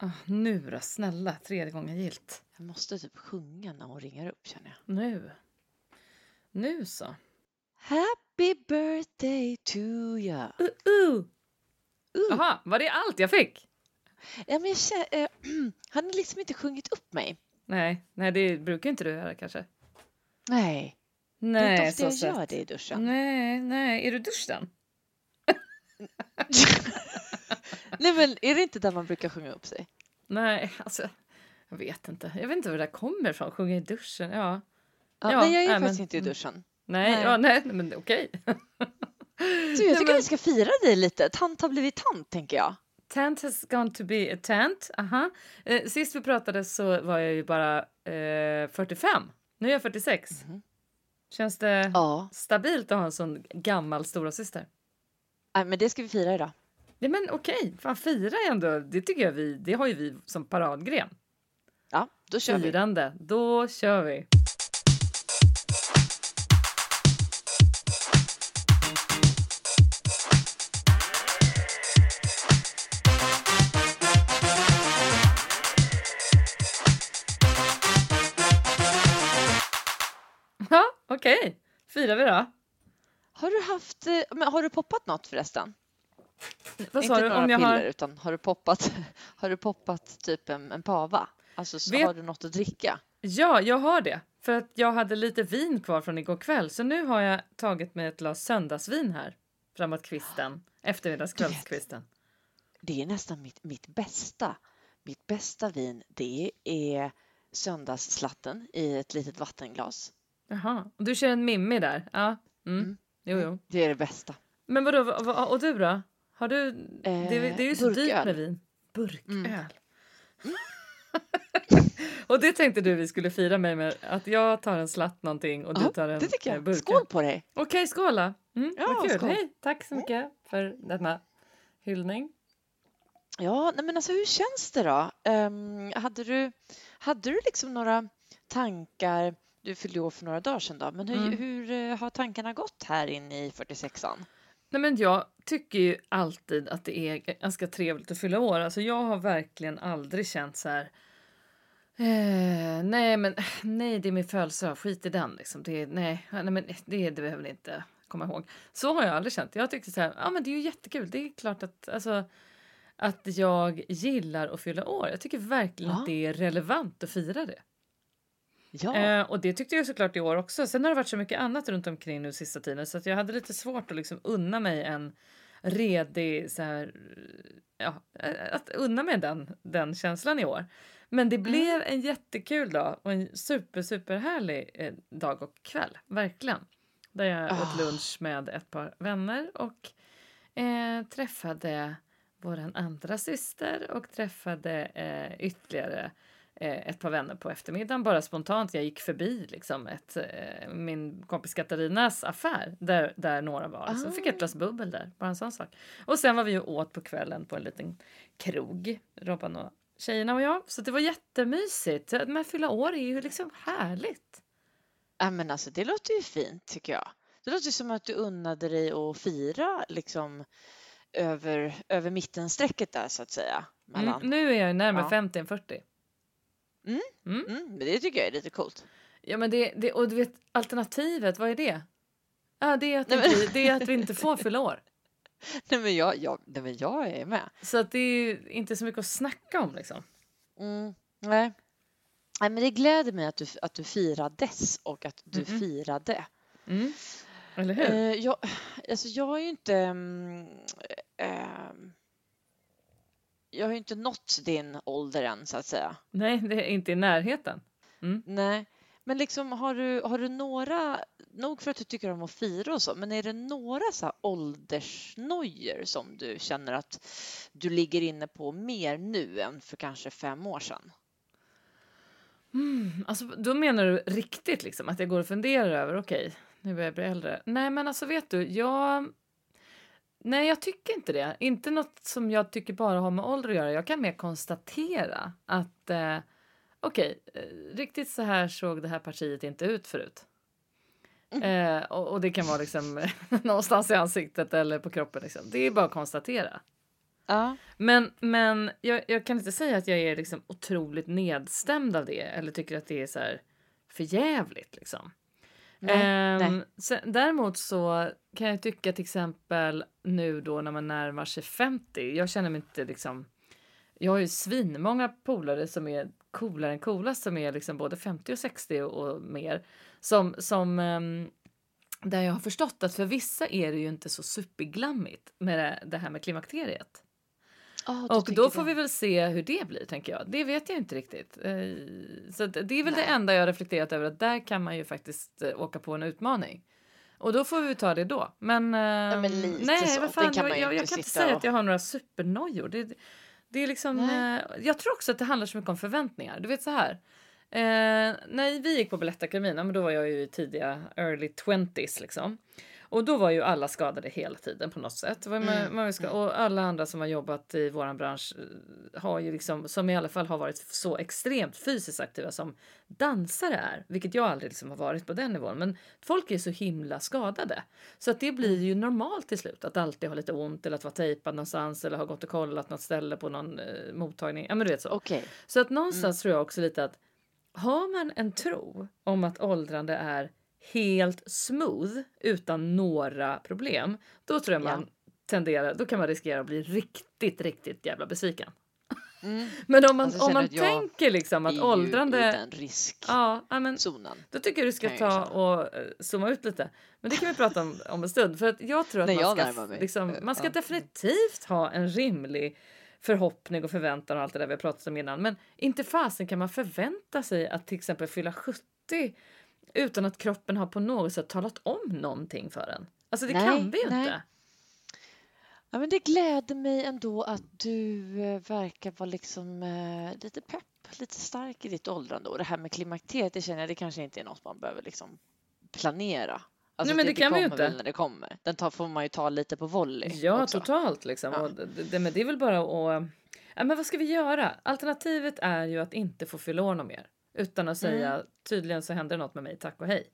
Ah, nu då, snälla, tredje gången gilt. Jag måste typ sjunga när hon ringer upp känner jag. Nu. Nu så. Happy birthday to ya. Uh, uh. Uh. Jaha, var det allt jag fick? Ja, men jag känner, eh, har ni liksom inte sjungit upp mig? Nej, nej det brukar inte du göra kanske. Nej, det är Nej, inte ofta jag så gör det i duschen. Nej, nej, är du duschen? Nej men är det inte där man brukar sjunga upp sig? Nej, alltså jag vet inte. Jag vet inte var det där kommer ifrån. Sjunga i duschen, ja. Ja, Ja, nej jag är nej, faktiskt men- inte i mm. duschen. Nej, Nej. ja, nej, men okej. Så jag tycker men- vi ska fira dig lite. Tant har blivit tant tänker jag. Tant has gone to be a tant. Aha. Eh, sist vi pratade så var jag ju bara eh, 45. Nu är jag 46. Mhm. Känns det Ja, stabilt att ha en sån gammal stora syster? nej, men det ska vi fira idag. Nej men okej, fan fira ändå. Det tycker jag vi, det har ju vi som paradgren. Ja, då kör vi. Firande, då kör vi. Ja, okej. Firar vi då. Har du haft, eh, har du poppat något förresten? Vad Inte sa du? några Om jag piller har... utan har du poppat, har du poppat typ en, en pava? Alltså så Vet- har du något att dricka? Ja, jag har det. För att jag hade lite vin kvar från igår kväll. Så nu har jag tagit mig ett glas söndagsvin här. Framåt kvisten. Eftermiddagskvällskvisten. Det är nästan mitt, mitt bästa. Mitt bästa vin, det är söndagsslatten i ett litet vattenglas. Jaha. Och du kör en Mimmi där? Ja. Mm. Mm. Jo, jo. Det är det bästa. Men vadå, vad, vad, och du då? Har du... det, är- det är ju så dyrt burköl. med vin. Burköl. Mm. och det tänkte du vi skulle fira mig med. Att jag tar en slatt någonting och du tar en det tycker eh, jag. burköl. Skål på dig! Okej, skål då. Mm, Ja, vad kul. skål. Hej, tack så mycket för denna hyllning. Ja, nej men alltså hur känns det då? Ehm, hade, du, hade du liksom några tankar? Du fyllde år för några dagar sedan då, men hur, Mm. hur eh, har tankarna gått här inne i 46an? Nej, men jag tycker ju alltid att det är ganska trevligt att fylla år. Alltså, jag har verkligen aldrig känt så här... Eh, nej, men nej, det är min födelsedag. Skit i den. Liksom. Det, är- nej, nej, men det, det behöver ni inte komma ihåg. Så har jag aldrig känt. Jag tyckte så här, ja, men det är ju jättekul. Det är klart att, alltså, att jag gillar att fylla år. Jag tycker verkligen Ja. att det är relevant att fira det. Ja, Eh, och det tyckte jag såklart i år också. Sen har det varit så mycket annat runt omkring nu sista tiden så att jag hade lite svårt att liksom unna mig en redig så här, ja, eh, att unna mig den, den känslan i år. Men det blev en jättekul dag och en super, super härlig eh, dag och kväll, verkligen. Där jag Ah. åt lunch med ett par vänner och eh, träffade våran andra syster och träffade eh, ytterligare ett par vänner på eftermiddagen bara spontant. Jag gick förbi liksom ett, eh, min kompis Katarinas affär där, där några var. Så fick jag ett glas bubbel där, bara en sån sak. Och sen var vi ju åt på kvällen på en liten krog, Robban och tjejerna och jag. Så det var jättemysigt. Men fylla år är ju liksom härligt. Ja, men alltså det låter ju fint tycker jag. Det låter som att du unnade dig att fira liksom över, över mittenstrecket där så att säga. Mellan. Mm, nu är jag ju närmare Ja. 50 än 40. Mm, men det tycker jag är lite coolt. Ja, men det, det, och du vet alternativet, vad är det? Ja, det är att, Nej, men- det är att vi inte får fylla år. Nej men jag, jag, nej, men jag är med. Så att det är inte så mycket att snacka om liksom. Mm, nej. nej, men det gläder mig att du, att du firades och att du Mm-mm. firade. Mm. Eller hur? Eh, jag, alltså jag har ju inte... mm, ehm, jag har ju inte nått din ålder än så att säga. Nej, det är inte i närheten. Nej, men liksom har du, har du några, nog för att du tycker om att fira och så, men är det några så här åldersnojor som du känner att du ligger inne på mer nu än för kanske fem år sedan? Mm, alltså, då menar du riktigt liksom att jag går och funderar över, okej, nu börjar jag bli äldre. Nej, men alltså vet du, jag... Nej, jag tycker inte det. Inte något som jag tycker bara har med ålder att göra. Jag kan mer konstatera att eh, okej, eh, riktigt så här såg det här partiet inte ut förut. Eh, och, och det kan vara liksom någonstans i ansiktet eller på kroppen. Liksom. Det är bara att konstatera. Ja. Men, men jag, jag kan inte säga att jag är liksom otroligt nedstämd av det eller tycker att det är så här förjävligt liksom. Nej, Ehm, nej. Sen, däremot så kan jag tycka till exempel nu då när man närmar sig 50. Jag känner mig inte liksom. Jag har ju svinmånga polare som är coolare än coolast som är liksom både 50 och 60 och, och mer som som ehm, där jag har förstått att för vissa är det ju inte så superglammigt med det, det här med klimakteriet. Du Och då får det. vi väl se hur det blir, tänker jag. Det vet jag inte riktigt. Eh, Så det är väl det Nej. enda jag reflekterat över, att där kan man ju faktiskt eh, åka på en utmaning. Och då får vi ta det då. Men, eh, men lite nej, så. vad fan, kan jag, jag, jag kan inte säga och- att jag har några supernojor. Det, det är liksom, Nej. jag tror också att det handlar så mycket om förväntningar. Du vet så här. Eh, när vi gick på Balettakademin, ja, men då var jag ju i tidiga early 20s liksom. Och då var ju alla skadade hela tiden på något sätt. Mm, man ska, och alla andra som har jobbat i våran bransch eh, har ju liksom, som i alla fall har varit så extremt fysiskt aktiva som dansare är, vilket jag aldrig liksom har varit på den nivån. Men folk är så himla skadade så att det blir ju normalt till slut att alltid ha lite ont eller att vara tejpad någonstans eller ha gått och kollat något ställe på någon eh, mottagning. Ja, men du vet så. Okej. Så att någonstans tror jag också lite att har man en tro om att åldrande är helt smooth utan några problem, då tror jag Ja. man tenderar, då kan man riskera att bli riktigt, riktigt jävla besviken. Mm. Men om man, Alltså, om man tänker liksom att åldrande, riskzonen. ja, ja, men då tycker jag du ska ta och eh, zooma ut lite. Men det kan vi prata om om en stund. För att jag tror att När man ska, liksom, man ska ja. definitivt ha en rimlig förhoppning och förväntan och allt det där vi har pratat om innan. Men inte fasen kan man förvänta sig att till exempel fylla 70 utan att kroppen har på något sätt talat om någonting för en. Alltså det Nej, kan vi ju nej. inte. Ja, men det gläder mig ändå att du eh, verkar vara liksom eh, lite pepp, lite stark i ditt åldrande. Och det här med klimakteriet, det känner jag, det kanske inte är något man behöver liksom planera. Alltså, Nej, men det kan vi ju inte. när det kommer. Den tar, får man ju ta lite på volley. Ja, också. totalt liksom. Ja. Det, det, men det är väl bara att... Ja, men vad ska vi göra? Alternativet är ju att inte få fylla år något mer. Utan att säga tydligen så händer något med mig, tack och hej.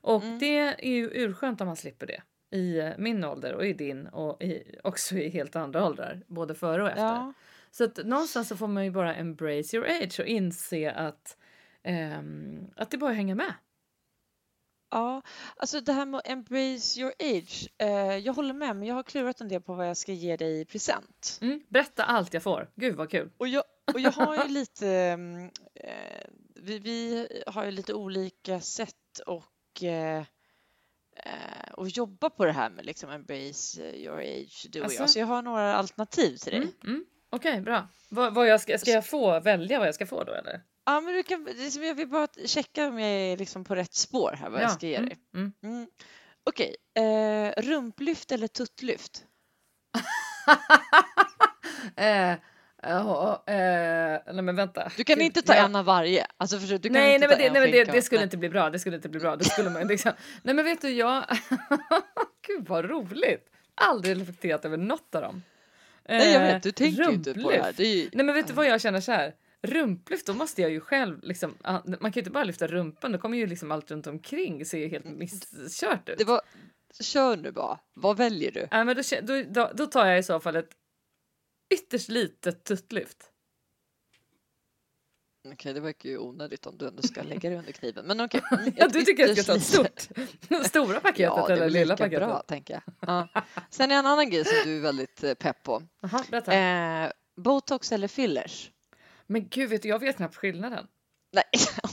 Och Mm. det är ju urskönt om man slipper det. I eh, min ålder och i din och i, också i helt andra åldrar. Både före och efter. Ja, Så att någonstans så får man ju bara embrace your age och inse att, ehm, att det bara att hänga med. ja, alltså det här med att embrace your age. Eh, jag håller med, men jag har klurat en del på vad jag ska ge dig i present. Mm, berätta allt jag får. Gud vad kul. Och jag, och jag har ju lite, mm, eh, vi, vi har ju lite olika sätt och eh, eh, och jobba på det här med liksom embrace your age, du och Alltså? jag. Så jag har några alternativ till dig. Mm, mm. Okej, bra. Vad, vad jag ska, ska jag få välja vad jag ska få då eller? Ja, men du kan, det är som jag vill bara checka om jag är liksom på rätt spår här, vad jag ska ge mm, dig. Mm. Mm. Okej, eh, rumplyft eller tuttlyft? eh, jaha, eh, nej men vänta. Du kan inte ta jag- en av varje. Alltså, du kan nej, inte nej, men ta det, en nej, det, det skulle nej. inte bli bra. Det skulle inte bli bra. Det skulle man liksom. Nej, men vet du, jag. Gud vad roligt. Aldrig reflekterat över något av dem. Nej, jag Eh, vet, du tänker ju inte på det här. rumplyft. Det ju... Nej, men vet du vad jag känner så här? Rumplyft, då måste jag ju själv liksom. ah, Man kan ju inte bara lyfta rumpan. Då kommer ju liksom allt runt omkring se helt misskört ut. Det var... Kör nu bara. Vad väljer du? Nej, men då, då, då tar jag i så fall ett ytterst litet tuttlyft. Okej, det verkar ju onödigt om du ändå ska lägga dig under kniven. Men okej. mm, Ja, du tycker jag ska ta stort? Stora paketet Ja, eller lilla paketet? bra, tänker jag. Ja. Sen är en annan grej som du är väldigt eh, pepp på. Aha, berätta. Eh, botox eller fillers? Men gud, vet du, jag vet knappt skillnaden. Nej,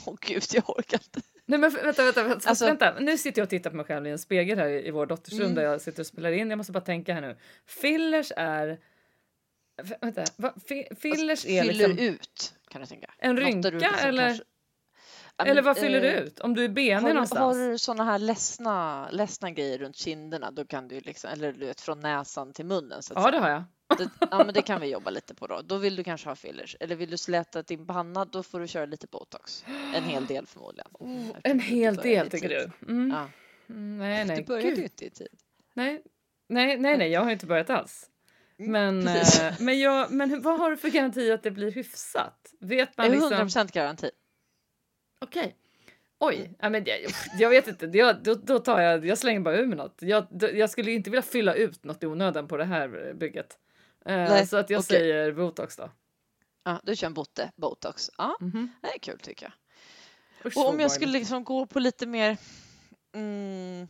åh gud, jag orkar inte. Nej men vänta, vänta, vänta, Alltså- vänta. Nu sitter jag och tittar på mig själv i en spegel här i, i vår dotters rum Mm. där jag sitter och spelar in. Jag måste bara tänka här nu. Fillers är... Vänta, va? Fi- fillers är Fyller liksom ut, kan du tänka. en rynka liksom eller, kanske- eller vad fyller eh, du ut? Om du är benig Har någonstans? har du såna här ledsna, ledsna grejer runt kinderna, då kan du liksom, eller du vet från näsan till munnen så att Ja, säga. det har jag. Det, ja, men det kan vi jobba lite på då. Då vill du kanske ha fillers. Eller vill du släta din panna, då får du köra lite botox. En hel del förmodligen. Oh, en hel del tycker tid. du? Mm. Ja. Mm, Nej, nej. Du började ju inte i tid. Nej, nej, nej, nej, jag har inte börjat alls. Mm, Men, eh, men, jag, men vad har du för garanti att det blir hyfsat? Vet Det man är liksom... 100% garanti. Okej. Oj, ja, men jag, jag vet inte. Jag, då, då tar jag, jag slänger bara ur mig något. Jag, jag skulle inte vilja fylla ut något i onödan på det här bygget. Eh, Nej, så att jag okej. säger botox då. Ja, du kör en botte, botox. Ja, Mhm. det är kul tycker jag. Usch, Och om jag skulle liksom gå på lite mer... Mm,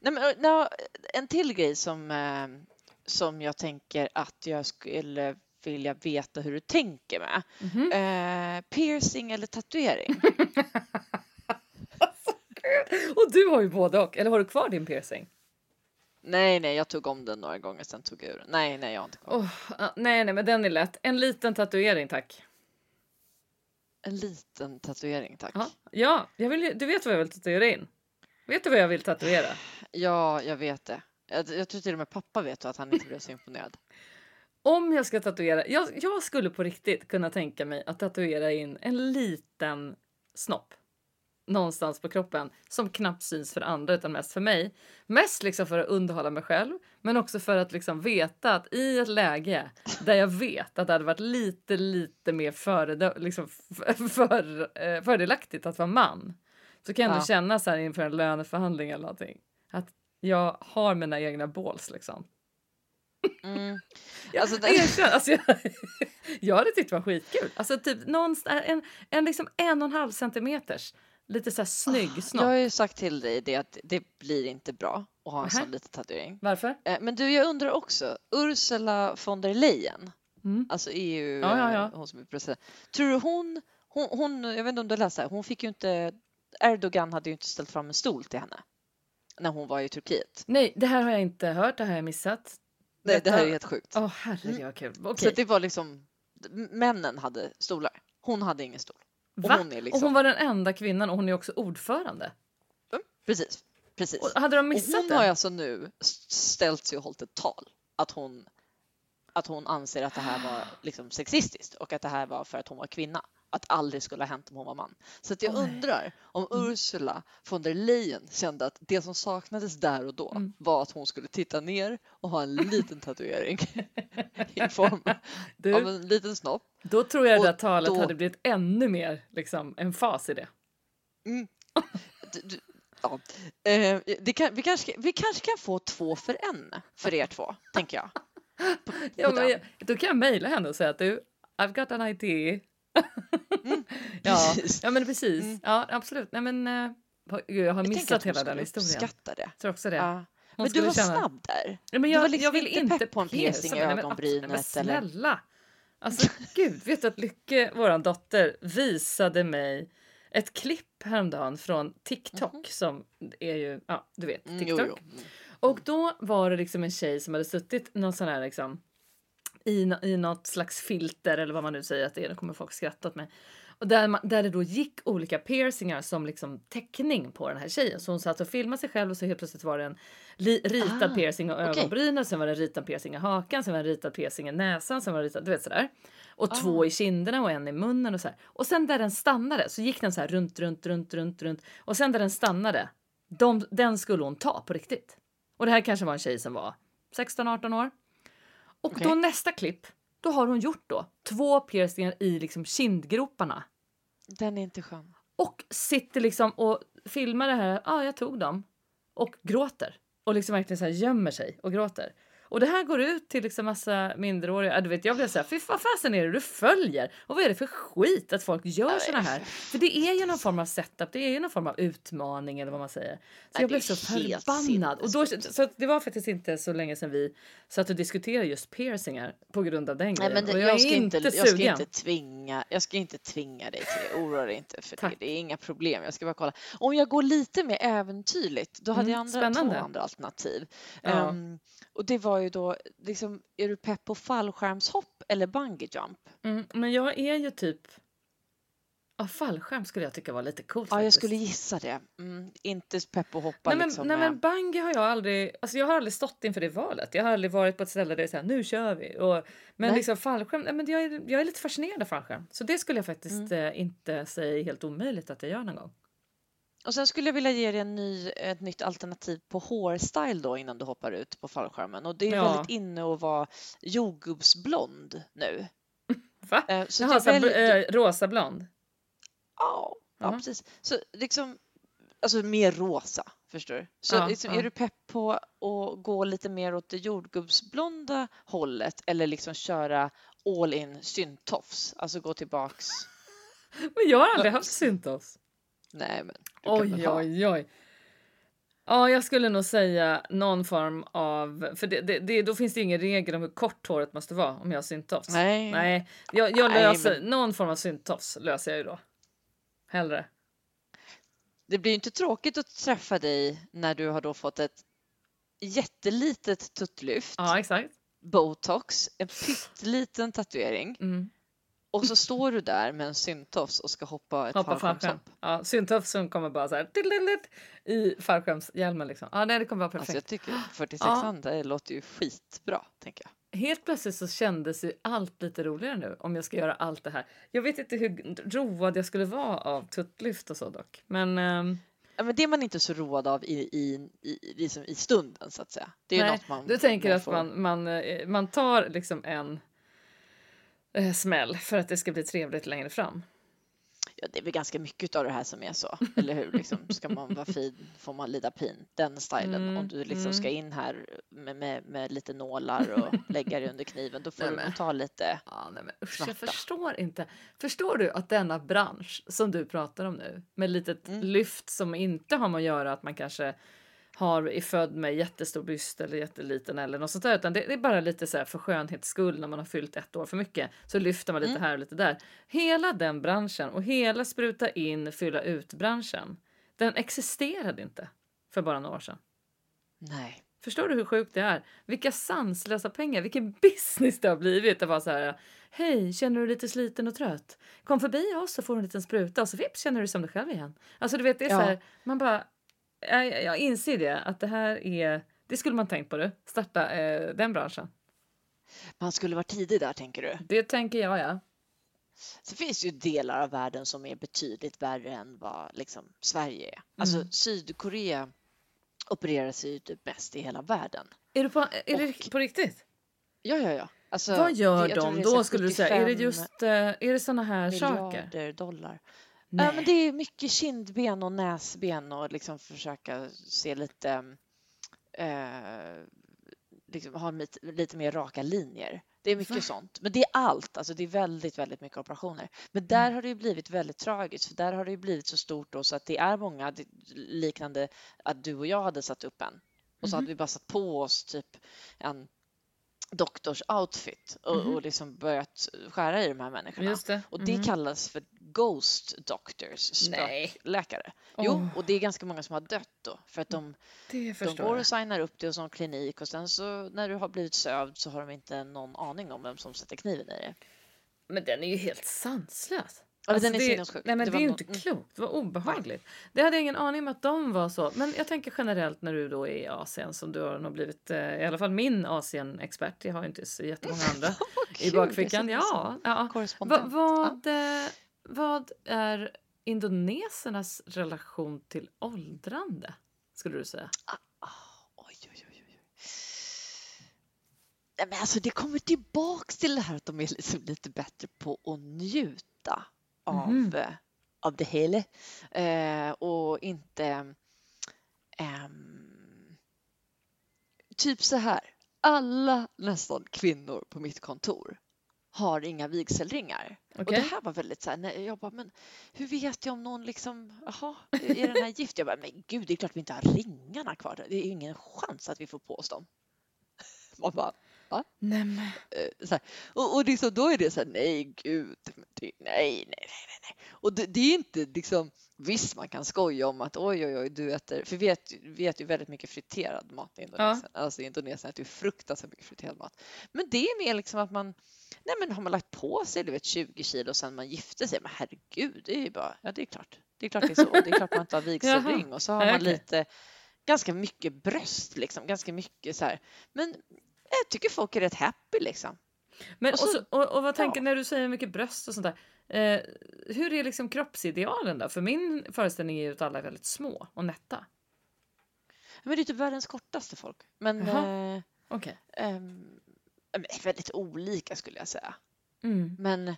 nej, men, nej, en till grej som, eh, som jag tänker att jag skulle vilja veta hur du tänker med. Mhm. Eh, piercing eller tatuering? Och du har ju både och. Eller har du kvar din piercing? nej, nej, jag tog om den några gånger, sen tog jag ur den. Nej, nej, jag har inte kvar. Ja, nej, nej, men den är lätt. En liten tatuering, tack. En liten tatuering, tack. Ja, ja jag vill, du vet vad jag vill tatuera in. Vet du vad jag vill tatuera? Ja, jag vet det. Jag, jag tror till och med pappa vet att han inte blev så imponerad. Om jag ska tatuera, jag, jag skulle på riktigt kunna tänka mig att tatuera in en liten snopp någonstans på kroppen som knappt syns för andra utan mest för mig. Mest liksom för att underhålla mig själv, men också för att liksom veta att i ett läge där jag vet att det hade varit lite, lite mer liksom för, för, eh, fördelaktigt att vara man så kan jag ändå Ja. känna så här inför en löneförhandling eller någonting att jag har mina egna balls liksom. Mm. Alltså, alltså, det- erkänn, alltså, jag, jag hade tyckt det var skitkul. Alltså typ någonstans, en, en liksom en och en halv centimeters lite så här snygg Jag snopp. har ju sagt till dig det att det blir inte bra att ha en Nähä. sån liten tatuering. Varför? Eh, Men du, jag undrar också, Ursula von der Leyen, Mm. alltså EU, Ja, ja, ja. eh, hon som är president. Tror du hon, hon, hon, jag vet inte om du har läst det här, hon fick ju inte, Erdogan hade ju inte ställt fram en stol till henne när hon var i Turkiet. Nej, det här har jag inte hört, det här har jag missat. Nej, det Detta- här är helt sjukt. Åh herregud vad kul. Okej. Så det var liksom, männen hade stolar, hon hade ingen stol. Och Va? hon är Och liksom, hon var den enda kvinnan och hon är också ordförande. precis, precis. Och hade de Och missat hon det? har alltså nu ställt sig och hållit ett tal att hon, att hon anser att det här var liksom sexistiskt och att det här var för att hon var kvinna. Att aldrig skulle ha hänt om hon var man. Så att jag Oj. undrar om Mm. Ursula von der Leyen kände att det som saknades där och då Mm. var att hon skulle titta ner och ha en liten tatuering i form av Du, en liten snopp. då tror jag det där och talet då- hade blivit ännu mer liksom, en fas i det. Du, du, ja. eh, det kan, vi, kanske, vi kanske kan få två för en för er två, tänker jag. På, på Ja, men, då kan jag mejla henne och säga att du, I've got an idea. ja, Precis. ja, men precis. Mm. Ja, absolut. Nej, men, eh, jag har Jag missat hon hela den historien. uppskatta det. Jag tror också det. Ja. Men du var känna- snabb där. Ja, men Du jag, var liksom jag vill inte pepp på en piercing i men- ögonbrynet, Men eller? snälla! Alltså gud, vet du att Lycke, våran dotter, visade mig ett klipp häromdagen från TikTok som är ju, ja du vet, Mm, TikTok. jo, jo. Mm. Och då var det liksom en tjej som hade suttit någon sån här liksom i, i något slags filter eller vad man nu säger att det är. Nu kommer folk skratta åt mig. Och där, man, där det då gick olika piercingar som liksom teckning på den här tjejen. Så hon satt och filmade sig själv och så helt plötsligt var det en li, ritad Ah, piercing okej. ögonbrynen, sen var det en ritad piercing i hakan, sen var det en ritad piercing i näsan, sen var det ritad, du vet sådär. Och Ah. två i kinderna och en i munnen och så här. Och sen där den stannade så gick den så här runt, runt, runt, runt, runt. Och sen där den stannade, de, den skulle hon ta på riktigt. Och det här kanske var en tjej som var 16-18 år. Och Okej. då nästa klipp, då har hon gjort då två piercingar i liksom kindgroparna. Den är inte skön. Och sitter liksom och filmar det här, ja ah, jag tog dem. Och gråter. Och liksom verkligen så här gömmer sig och gråter. Och det här går ut till liksom massa minderåriga. Ja, Du vet, jag blev så här, fy vad fasen är det du följer? Och vad är det för skit att folk gör såna här? För det är ju någon form av setup, det är ju någon form av utmaning eller vad man säger. Så Nej, jag det är blev så förbannad. Och då, så det var faktiskt inte så länge sedan vi satt och diskuterade just piercingar på grund av den grejen. det, och jag, ska inte, jag ska sugen. inte tvinga, jag ska inte tvinga dig till det. Oroa dig inte för det. Tack. Det är inga problem. Jag ska bara kolla. Om jag går lite mer äventyrligt, då hade Mm, jag andra, spännande. två andra alternativ. Ja. Ehm, och det var ju då, liksom, är du pepp på fallskärmshopp eller bungee jump? Mm, men jag är ju typ... Ja, fallskärm skulle jag tycka var lite coolt Ja, jag faktiskt. skulle gissa det. Mm, inte pepp att hoppa Nej men, liksom nej, men bungee har jag aldrig... Alltså jag har aldrig stått inför det valet. Jag har aldrig varit på ett ställe där det är så här, nu kör vi. Och, men Nej. liksom fallskärm, nej, men jag är, jag är lite fascinerad av fallskärm. Så det skulle jag faktiskt Mm. eh, inte säga är helt omöjligt att jag gör någon gång. Och sen skulle jag vilja ge dig en ny, ett nytt alternativ på hårstyle då innan du hoppar ut på fallskärmen. Och det är Ja. väldigt inne att vara jordgubbsblond nu. Va? Eh, Så Jaha, så bl- eh, rosa blond. Ja, ja Jaha. precis. Så liksom, alltså mer rosa. Förstår du? Så Ja, liksom, ja. är du pepp på att gå lite mer åt det jordgubbsblonda hållet eller liksom köra all in syntofs? Alltså gå tillbaks. Men jag har aldrig haft syntofs. Nej, men Oj, oj, oj. Ja, jag skulle nog säga någon form av... För det, det, det, då finns det ingen regel om hur kort håret måste vara om jag har syntofs. Nej. Nej, jag, jag Nej, löser... men- Någon form av syntofs löser jag ju då. Hellre. Det blir ju inte tråkigt att träffa dig när du har då fått ett jättelitet tuttlyft, Ja, exakt. botox, en pytteliten tatuering Mm. Och så står du där med en syntofs och ska hoppa ett Hoppa fallskärm. fallskärmshopp. Ja, syntofsen kommer bara så här i fallskärmshjälmen liksom. Ja, nej, det kommer vara perfekt. Alltså jag tycker 46 Ja. det låter ju skitbra, tänker jag. Helt plötsligt så kändes ju allt lite roligare nu om jag ska göra allt det här. Jag vet inte hur road jag skulle vara av tuttlyft och så dock. Men ehm, Ja, men det är man inte så road av i, i, i, liksom i stunden så att säga. Det är nej, något man du tänker mer att man, man, eh, man tar liksom en eh, smäll för att det ska bli trevligt längre fram. Ja, det är väl ganska mycket av det här som är så, eller hur? Liksom, ska man vara fin får man lida pin. Den stilen. Mm, Om du liksom ska in här med, med, med lite nålar och lägga dig under kniven, då får Nej, du men. ta lite. Ja, nej, men usch, jag förstår inte. Förstår du att denna bransch som du pratar om nu med litet Mm. lyft som inte har med att göra att man kanske har är född med jättestor byst eller jätteliten eller något sånt där utan det, det är bara lite så här för skönhets skull när man har fyllt ett år för mycket så lyfter man lite Mm. här och lite där. Hela den branschen och hela spruta in fylla ut branschen. Den existerade inte för bara några år sedan. Nej. Förstår du hur sjukt det är? Vilka sanslösa pengar, vilken business det har blivit. Det var så här, hej, känner du dig lite sliten och trött? Kom förbi oss så får du en liten spruta och så vips känner du dig som dig själv igen. Alltså du vet, det är så Ja. här, man bara, jag, jag inser det, att det här är, det skulle man tänkt på du, starta eh, den branschen. Man skulle vara tidig där, tänker du? Det tänker jag ja. Så finns det ju delar av världen som är betydligt värre än vad liksom, Sverige är. Alltså Mm. Sydkorea opererar sig ju typ bäst i hela världen. Är, du på, är det Och- på riktigt? Ja, ja, ja. Alltså, Vad gör det- de det då skulle du säga? Är det 75 just, eh, är det såna här saker? miljarder dollar. Nej. Ja, men det är mycket kindben och näsben och liksom försöka se lite, eh, liksom ha lite, lite mer raka linjer. Det är mycket Va? sånt. Men det är allt, alltså det är väldigt, väldigt mycket operationer. Men där Mm. har det ju blivit väldigt tragiskt, för där har det ju blivit så stort då så att det är många liknande att du och jag hade satt upp en och så Mhm. hade vi bara satt på oss typ en doktors outfit och, Mhm. och liksom börjat skära i de här människorna. Det. Och det Mhm. kallas för ghost doctors, Nej. spökläkare. Åh. Jo, och det är ganska många som har dött då för att de, Det de går och signar upp det hos någon klinik och sen så när du har blivit sövd så har de inte någon aning om vem som sätter kniven i det. Men den är ju helt sanslös. Alltså, är det. Nej men det, var är ju inte mm. klokt, vad obehagligt. Det hade jag ingen aning om att de var så. Men jag tänker generellt när du då är i Asien som du har nog blivit, eh, i alla fall min Asien-expert, jag har ju inte så jättemånga andra i bakfickan. Ja, ja. som Va, Korrespondent. Ja. Vad, eh, är indonesernas relation till åldrande, skulle du säga? Ah, oj, oj, oj, oj. Nej, men alltså det kommer tillbaks till det här att de är liksom lite bättre på att njuta av, eh, av det hela eh, och inte ehm, typ så här. Alla nästan kvinnor på mitt kontor har inga vigselringar. Och Okej. det här var väldigt så här, när jag bara, men hur vet jag om någon liksom, jaha, är den här gift? Jag bara, men gud, det är klart vi inte har ringarna kvar. Det är ju ingen chans att vi får på oss dem. Man bara, Nej, men. eh. Och, och liksom, då är det så här, nej gud, nej, nej, nej, nej. Och det, det är inte liksom, visst man kan skoja om att oj, oj, oj, du äter, för vi äter, vi äter ju väldigt mycket friterad mat i Indonesien. Alltså i Indonesien äter vi fruktansvärt mycket friterad mat. Men det är mer liksom att man, nej men har man lagt på sig du vet 20 kilo sen man gifte sig, men herregud, det är ju bara, ja det är klart, det är klart det är så, det är klart man inte har vigselring och så har Ja, man lite, ganska mycket bröst liksom, ganska mycket så här. Men jag tycker folk är rätt happy liksom. Men, Och och, så- och, och vad tänker ja. när du säger mycket bröst och sånt där? Eh, hur är liksom kroppsidealen då? För min föreställning är ju att alla är väldigt små och nätta. Men det är typ världens kortaste folk. Men eh, ehm, men väldigt olika skulle jag säga. Mm. Men eh,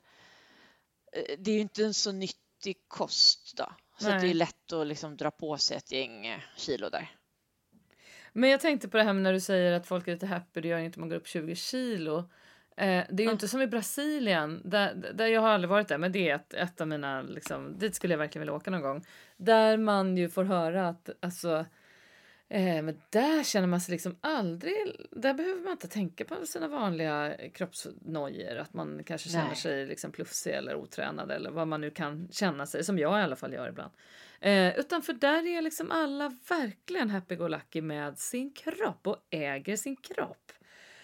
det är ju inte en så nyttig kost då. Så det är lätt att liksom dra på sig ett gäng eh, kilo där. Men jag tänkte på det här när du säger att folk är lite happy, det gör inte man går upp 20 kilo. Eh, det är ju mm. inte som i Brasilien, där, där jag har aldrig varit där, men det är ett, ett av mina, liksom, dit skulle jag verkligen vilja åka någon gång. Där man ju får höra att, alltså, Eh, men där känner man sig liksom aldrig... Där behöver man inte tänka på sina vanliga kroppsnojor. Att man kanske känner Nej. sig liksom plufsig eller otränad eller vad man nu kan känna sig, som jag i alla fall gör ibland. Eh, utan för där är liksom alla verkligen happy-go-lucky med sin kropp och äger sin kropp.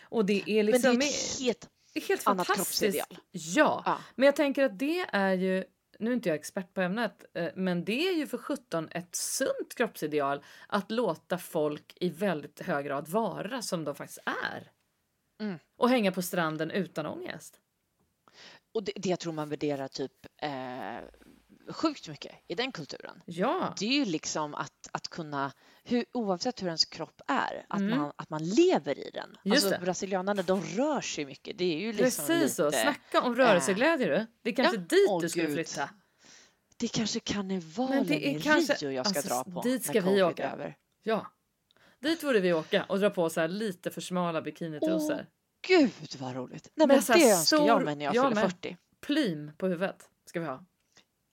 Och det är liksom... Men det är ett helt, helt kroppsideal. Ja, ja, men jag tänker att det är ju nu är inte jag expert på ämnet, eh, men det är ju för 17 ett sunt kroppsideal att låta folk i väldigt hög grad vara som de faktiskt är. Mm. Och hänga på stranden utan ångest. Och det, det jag tror man värderar typ eh, sjukt mycket i den kulturen. Ja. Det är ju liksom att, att kunna, hur, oavsett hur ens kropp är, att, mm. man, att man lever i den. Just alltså brasilianerna, de rör sig mycket. Det är ju liksom Precis lite, så, snacka om rörelseglädje du. Det är kanske ja. dit oh, du skulle Gud. flytta. Det är kanske karnevalen det är i kanske, Rio jag ska alltså, dra på. Dit ska vi åka. Över. Ja. Dit borde vi åka och dra på så här lite för smala bikinitrosor. Gud vad roligt! Nej, men, men det önskar jag mig när jag, jag fyller 40. Plym på huvudet ska vi ha.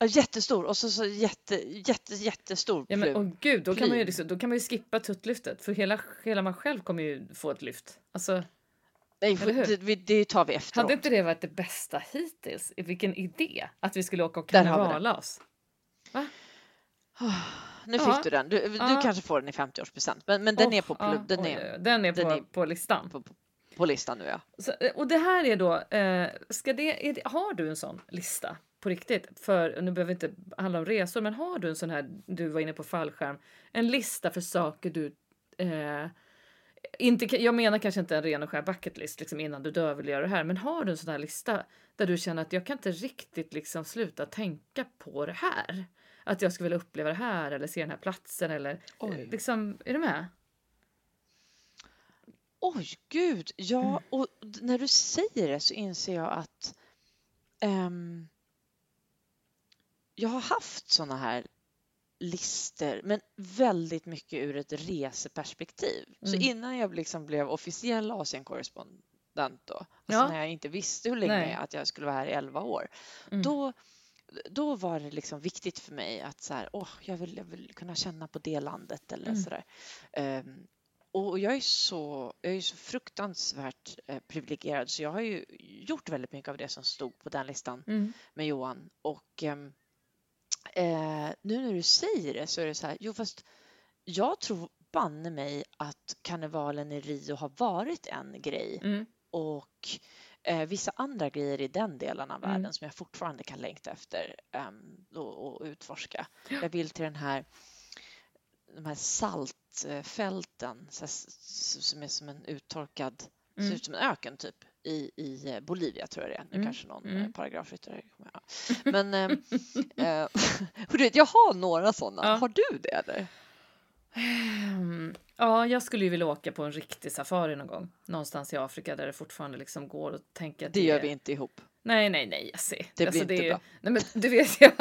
Ja, jättestor och så, så jätte, jätte, jättestor ja, men, oh, gud, då kan, man ju liksom, då kan man ju skippa tuttlyftet för hela, hela man själv kommer ju få ett lyft. Alltså, Nej, det, det, tar vi efteråt. Hade inte det varit det bästa hittills? Vilken idé att vi skulle åka och karnevala oss. Va? Oh, nu ja. fick du den. Du, ja. du kanske får den i 50-årspresent, men, men den oh, är på, ja. den är, den är, på, den är på listan. På, på listan nu ja. Så, och det här är då, eh, ska det, det, har du en sån lista på riktigt? För nu behöver inte handla om resor, men har du en sån här, du var inne på fallskärm, en lista för saker du eh, inte, jag menar kanske inte en ren och skär bucket list liksom innan du dör vill göra det här, men har du en sån här lista där du känner att jag kan inte riktigt liksom sluta tänka på det här? Att jag skulle vilja uppleva det här eller se den här platsen eller Oj. liksom, är du med? Oj, gud, ja, mm. och när du säger det så inser jag att um, jag har haft såna här lister, men väldigt mycket ur ett reseperspektiv. Mm. Så innan jag liksom blev officiell Asienkorrespondent då, alltså ja. när jag inte visste hur länge Nej. att jag skulle vara här i 11 år, mm. då då var det liksom viktigt för mig att så här, åh, jag, vill, jag vill kunna känna på det landet eller mm. sådär. Um, och jag är så, jag är så fruktansvärt eh, privilegierad så jag har ju gjort väldigt mycket av det som stod på den listan mm. med Johan. Och ehm, eh, nu när du säger det så är det så här, jo fast jag tror banne mig att karnevalen i Rio har varit en grej mm. och eh, vissa andra grejer i den delen av världen mm. som jag fortfarande kan längta efter um, och, och, utforska. Jag vill till den här de här saltfälten som är som en uttorkad, mm. ser ut som en öken typ i, i eh, Bolivia tror jag det är. Nu mm. kanske någon eh, mm. paragrafryttare kommer ja. Men äh, äh, du vet, jag har några sådana. Ja. Har du det eller? Ja, jag skulle ju vilja åka på en riktig safari någon gång. Någonstans i Afrika där det fortfarande liksom går att tänka. Det, det gör vi inte ihop. Nej, nej, nej, jag ser. Det alltså, blir inte är, bra. Nej, men du vet, jag,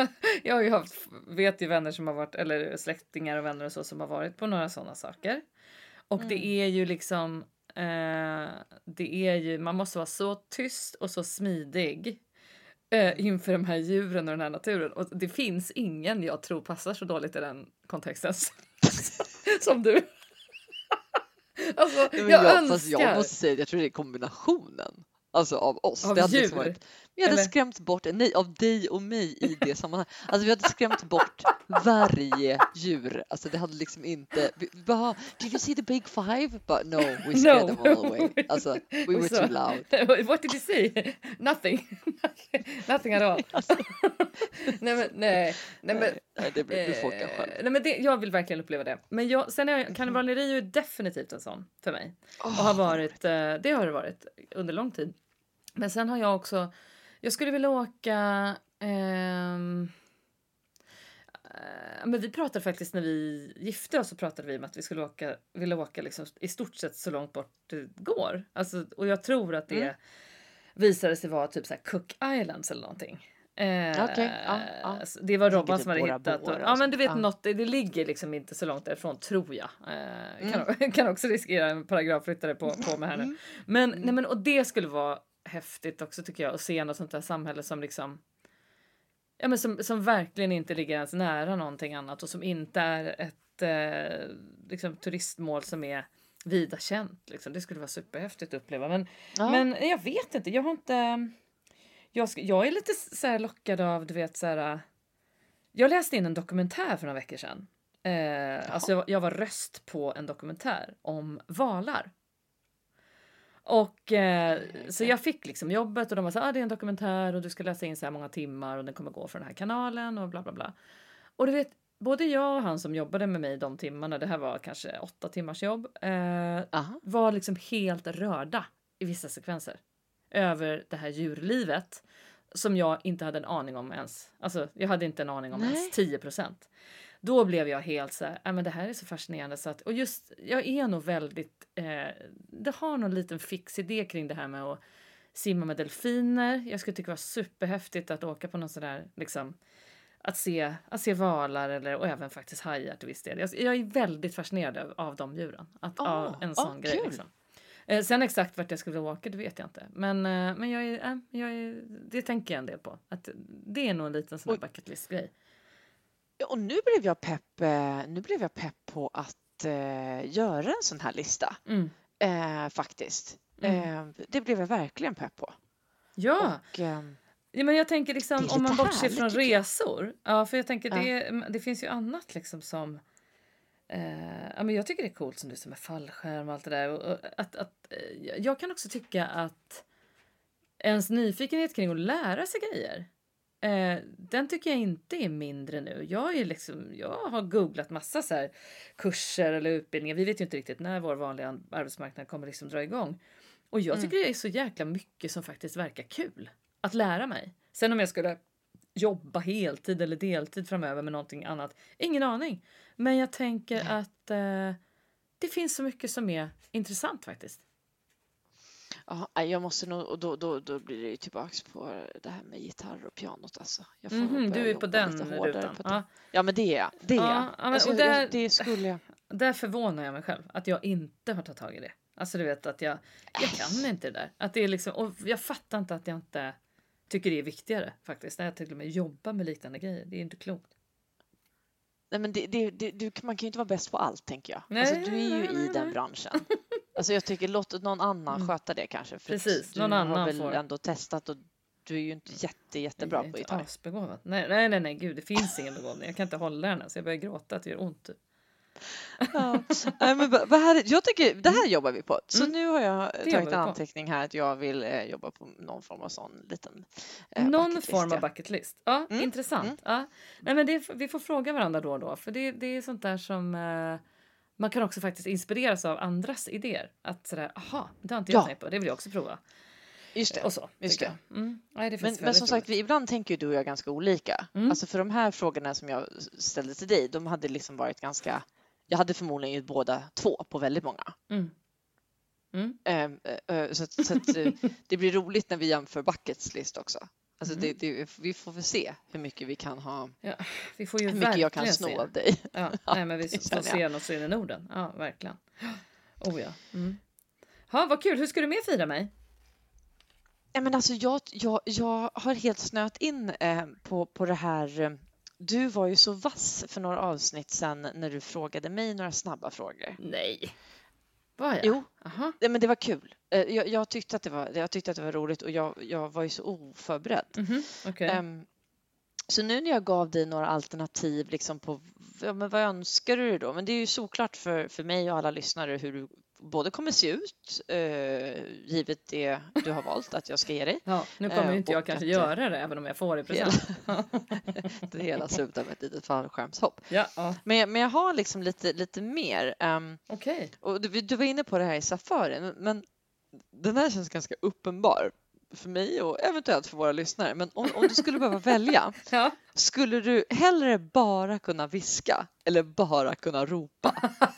jag har ju haft, vet ju vänner som har varit, eller släktingar och vänner och så som har varit på några sådana saker. Och mm. det är ju liksom, eh, det är ju, man måste vara så tyst och så smidig eh, inför de här djuren och den här naturen. Och det finns ingen jag tror passar så dåligt i den kontexten som du. alltså, jag, jag önskar. Jag måste säga, jag tror det är kombinationen alltså av oss. Av det hade liksom varit, vi hade Eller? skrämt bort, nej av dig och mig i det sammanhanget. Alltså vi hade skrämt bort varje djur. Alltså det hade liksom inte, vi bara, did you see the big five? But no, we scared no. them all away. Alltså we were too loud. What did you say? Nothing. Nothing at all. Alltså. nej men nej. Nej, men, nej det blir, du får åka själv. Nej men det, jag vill verkligen uppleva det. Men jag, sen är karneval i Rio är definitivt en sån för mig. Oh, och har varit, eh, det har det varit under lång tid. Men sen har jag också, jag skulle vilja åka ehm, eh, men vi pratade faktiskt när vi gifte oss så pratade vi om att vi skulle åka, vilja åka liksom i stort sett så långt bort det går. Alltså, och jag tror att det mm. visade sig vara typ så Cook Islands eller någonting. Eh, Okej, ja, ja. Det var Robban typ som hade Bora hittat. Och, och ja men du vet Ja. något, det, det ligger liksom inte så långt därifrån tror jag. Eh, kan, Mm. kan också riskera en paragrafryttare på, på mig här nu. Men, Mm. nej, men och det skulle vara häftigt också tycker jag att se något sånt där samhälle som liksom Ja men som, som verkligen inte ligger ens nära någonting annat och som inte är ett eh, liksom, turistmål som är vida känt. Liksom. Det skulle vara superhäftigt att uppleva. Men, Ja. men jag vet inte, jag har inte... Jag, jag är lite så lockad av, du vet så här... Jag läste in en dokumentär för några veckor sedan. Eh, alltså jag, jag var röst på en dokumentär om valar. Och eh, så jag fick liksom jobbet och de var så ah, det är en dokumentär och du ska läsa in så här många timmar och den kommer gå för den här kanalen och bla bla bla. Och du vet, både jag och han som jobbade med mig de timmarna, det här var kanske åtta timmars jobb, eh, var liksom helt rörda i vissa sekvenser över det här djurlivet som jag inte hade en aning om ens. Alltså, jag hade inte en aning om Nej. ens 10 Då blev jag helt så här, "Nej, men det här är så fascinerande så att och just jag är nog väldigt. Eh, det har någon liten fix idé kring det här med att simma med delfiner. Jag skulle tycka det var superhäftigt att åka på någon sån där liksom att se, att se valar eller, och även faktiskt hajar till viss del. Jag, jag är väldigt fascinerad av, av de djuren. Att, Ah, av en sån grej. kul. Liksom. Eh, sen exakt vart jag skulle åka, det vet jag inte. Men, eh, men jag är, eh, jag är, det tänker jag en del på. Att det är nog en liten sån här bucket list-grej. Ja, Och nu blev jag pepp, eh, nu blev jag pepp på att eh, göra en sån här lista Mm. eh, faktiskt. Mm. Eh, det blev jag verkligen pepp på. Ja, Och, ehm, ja, men jag tänker liksom om man bortser från resor. Ja, för jag tänker det, det finns ju annat liksom som Eh, ja, men jag tycker det är coolt som du säger med fallskärm och allt det där. Och, att, att, eh, jag kan också tycka att ens nyfikenhet kring att lära sig grejer eh, den tycker jag inte är mindre nu. Jag, är liksom, jag har googlat massa så här kurser eller utbildningar. Vi vet ju inte riktigt när vår vanliga arbetsmarknad kommer liksom dra igång. Och jag tycker det är så jäkla mycket som faktiskt verkar kul att lära mig. Sen om jag skulle jobba heltid eller deltid framöver med någonting annat, ingen aning. Men jag tänker att eh, det finns så mycket som är intressant faktiskt. Ja, jag måste nog, och då, då, då blir det ju tillbaks på det här med gitarr och pianot alltså. Jag får börja du är på den rutan. på. Ja, Ja men det är jag. Det är Ja, jag. ja, men- Alltså, där- jag- det skulle jag. där förvånar jag mig själv att jag inte har tagit tag i det. Alltså du vet att jag, jag kan inte det där. Att det är liksom, och jag fattar inte att jag inte tycker det är viktigare faktiskt. När jag till och med jobbar med liknande grejer. Det är inte klokt. Nej, men det, det, det, du, man kan ju inte vara bäst på allt tänker jag. Nej, alltså, du är ju nej, i nej, den nej. branschen. Alltså jag tycker låt någon annan Mm. sköta det kanske. För Precis, du någon har annan väl får- ändå testat och du är ju inte jätte, jättebra jag är på gitarr. asbegåvad. Nej, nej, nej, nej, gud, det finns ingen begåvning. Jag kan inte hålla den. Så jag börjar gråta att det gör ont. Ja. Nej, men vad- härligt. jag tycker, det här jobbar vi på. Så Mm. nu har jag jobbar tagit en anteckning här att jag vill eh, jobba på någon form av sån liten eh, Någon bucket list, form ja. av bucket list. Ja, Mm, intressant. mm. Ja. Nej, men det, vi får fråga varandra då och då. För det, det är sånt där som eh, man kan också faktiskt inspireras av andras idéer. Att sådär, aha, det har inte jag Ja. tänkt på. Det vill jag också prova. Just det. Och så. just jag. Mm. Nej, det Men, men som väldigt sagt, roligt. vi, ibland tänker ju du och jag ganska olika. Mm. Alltså för de här frågorna som jag ställde till dig, de hade liksom varit ganska... Jag hade förmodligen ju båda två på väldigt många. Mm. Mm. Ehm, eh, eh, så så att, eh, det blir roligt när vi jämför buckets list också. Alltså Mm. det, det, vi får väl se hur mycket vi kan ha, Ja, vi får ju hur mycket jag kan se. av dig. Ja, nej, men vi får se något så in i Norden. Ja, verkligen. Oh ja. Mm. Ha, vad kul. Hur ska du mer fira mig? Ja, men alltså jag, jag, jag har helt snöat in eh, på, på det här. eh, Du var ju så vass för några avsnitt sedan när du frågade mig några snabba frågor. Nej. Var jag? Jo, Aha. Ja, men det var kul. Eh, Jag, jag, tyckte att det var, jag tyckte att det var roligt och jag, jag var ju så oförberedd. Mhm. Okej. Ehm, så nu när jag gav dig några alternativ liksom på ja, men vad önskar du dig då? Men det är ju såklart för, för mig och alla lyssnare hur du både kommer se ut eh, givet det du har valt att jag ska ge dig. Ja, nu kommer eh, inte jag kanske att, eh, göra det även om jag får det i present. Det hela slutar med ett litet fallskärmshopp. ja, ja. Men, jag- men jag har liksom lite, lite mer. ehm, okej. Och du, du var inne på det här i safarin, men den här känns ganska uppenbar för mig och eventuellt för våra lyssnare. Men om, om du skulle behöva välja, Ja. skulle du hellre bara kunna viska eller bara kunna ropa?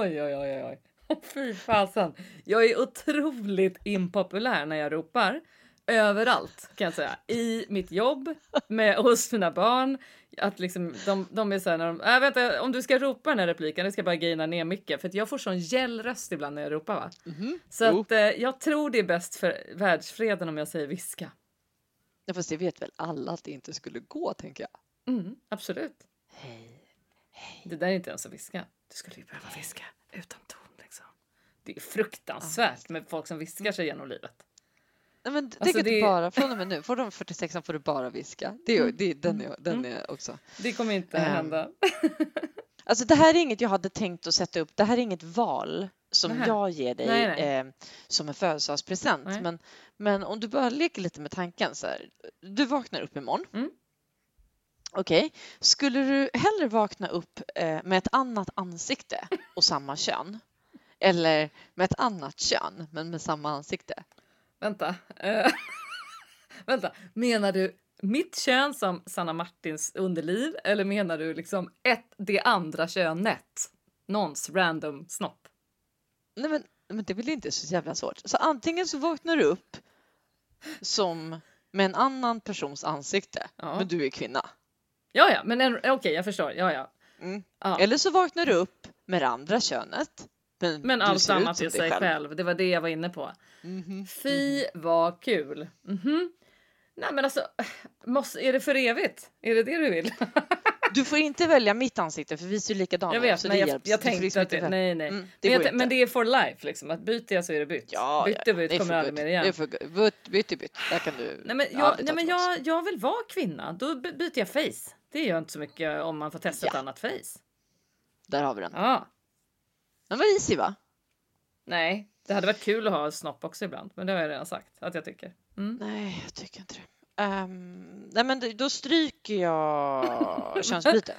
Oj, oj, oj, oj. Fy fasen. Jag är otroligt impopulär när jag ropar. överallt kan jag säga. I mitt jobb, med, hos mina barn. Att liksom, de, de är så här när de, äh, vänta, om du ska ropa den här repliken, det ska bara gaina ner mycket för jag får sån gäll röst ibland när jag ropar va. Mhm. Så att eh, jag tror det är bäst för världsfreden om jag säger viska. Ja, fast det vet väl alla att det inte skulle gå, tänker jag. Mm, absolut. Hej. Det där är inte ens att viska. Du skulle ju behöva viska utan ton liksom. Det är fruktansvärt med folk som viskar sig genom livet. Nej, men det Alltså, kan det- bara, från och med nu, får de 46 får du bara viska. Det är, ju- det är, den, är, den Mm. är också. Det kommer inte Ehm, hända. Alltså det här är inget jag hade tänkt att sätta upp. Det här är inget val som Nähä. jag ger dig Nej, nej. Eh, som en födelsedagspresent. Men, men om du bara leker lite med tanken så här. Du vaknar upp imorgon. Mm. Okej, skulle du hellre vakna upp eh, med ett annat ansikte och samma kön? Eller med ett annat kön men med samma ansikte? Vänta. Eh, vänta, menar du mitt kön som Sanna Martins underliv eller menar du liksom ett, det andra könet? Någons random snopp? Nej men, men det blir inte så jävla svårt. Så antingen så vaknar du upp som med en annan persons ansikte, Ja. men du är kvinna. Ja, ja, men en- okej, jag förstår. Ja, ja. Mm. ja. Eller så vaknar du upp med det andra könet. Men, Men allt annat dig sig själv. Det var det jag var inne på. Mhm. Fy vad kul. Mhm. Nej, men alltså, måste, är det för evigt? Är det det du vill? Du får inte välja mitt ansikte för vi ser likadana jag ut, vet, så nej, det jag, jag tänkte liksom att det, nej, nej. Mm, det men, jag, men det är for life liksom. Att byter jag så är det bytt. Ja, bytte bytt det är kommer aldrig mer igen. Det är för. Bytt, bytt, bytt. Där kan du Nej, men, jag, nej, men jag, jag vill vara kvinna. Då by- byter jag face. Det gör inte så mycket om man får testa ett Ja. annat face. Där har vi den. Ja. Den var easy va? Nej, det hade varit kul att ha snopp också ibland. Men det har jag redan sagt att jag tycker. Mm. Nej, jag tycker inte det. Ehm, nej, men då stryker jag könsbyte.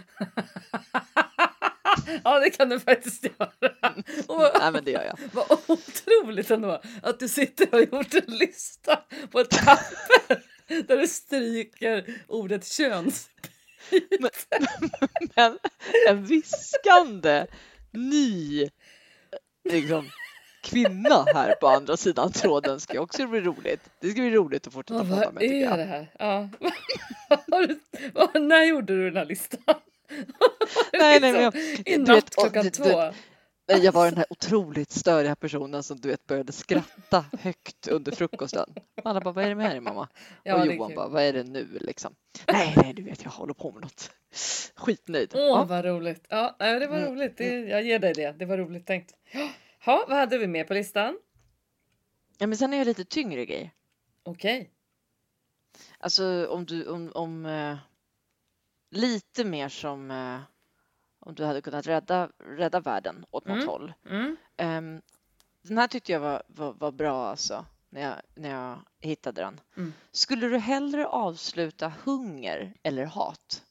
ja, det kan du faktiskt göra. Och, nej, men det gör jag. vad otroligt ändå att du sitter och har gjort en lista på ett papper där du stryker ordet köns. Men en viskande ny liksom, kvinna här på andra sidan tråden ska också bli roligt. Det ska bli roligt att fortsätta Ja, prata vad med tycker är jag. det här? Ja. Vad, när gjorde du den här listan? Nej, nej, men jag, I du natt vet, och klockan du- två. du- jag var den här otroligt störiga personen som du vet började skratta högt under frukosten. Alla bara, vad är det med dig mamma? Ja, och Johan bara, vad är det nu liksom? Nej, nej, du vet jag håller på med något. Skitnöjd. Åh, Ja. vad roligt. Ja, det var Mm, roligt. Det, jag ger dig det. Det var roligt tänkt. Ja, vad hade vi med på listan? ja, men sen är jag lite tyngre grejer. Okej. Alltså om du, om, om eh, lite mer som eh, om du hade kunnat rädda, rädda världen åt något Mm. håll. Mm. Ehm, den här tyckte jag var, var, var bra alltså, när jag, när jag hittade den. Mm. Skulle du hellre avsluta hunger eller hat?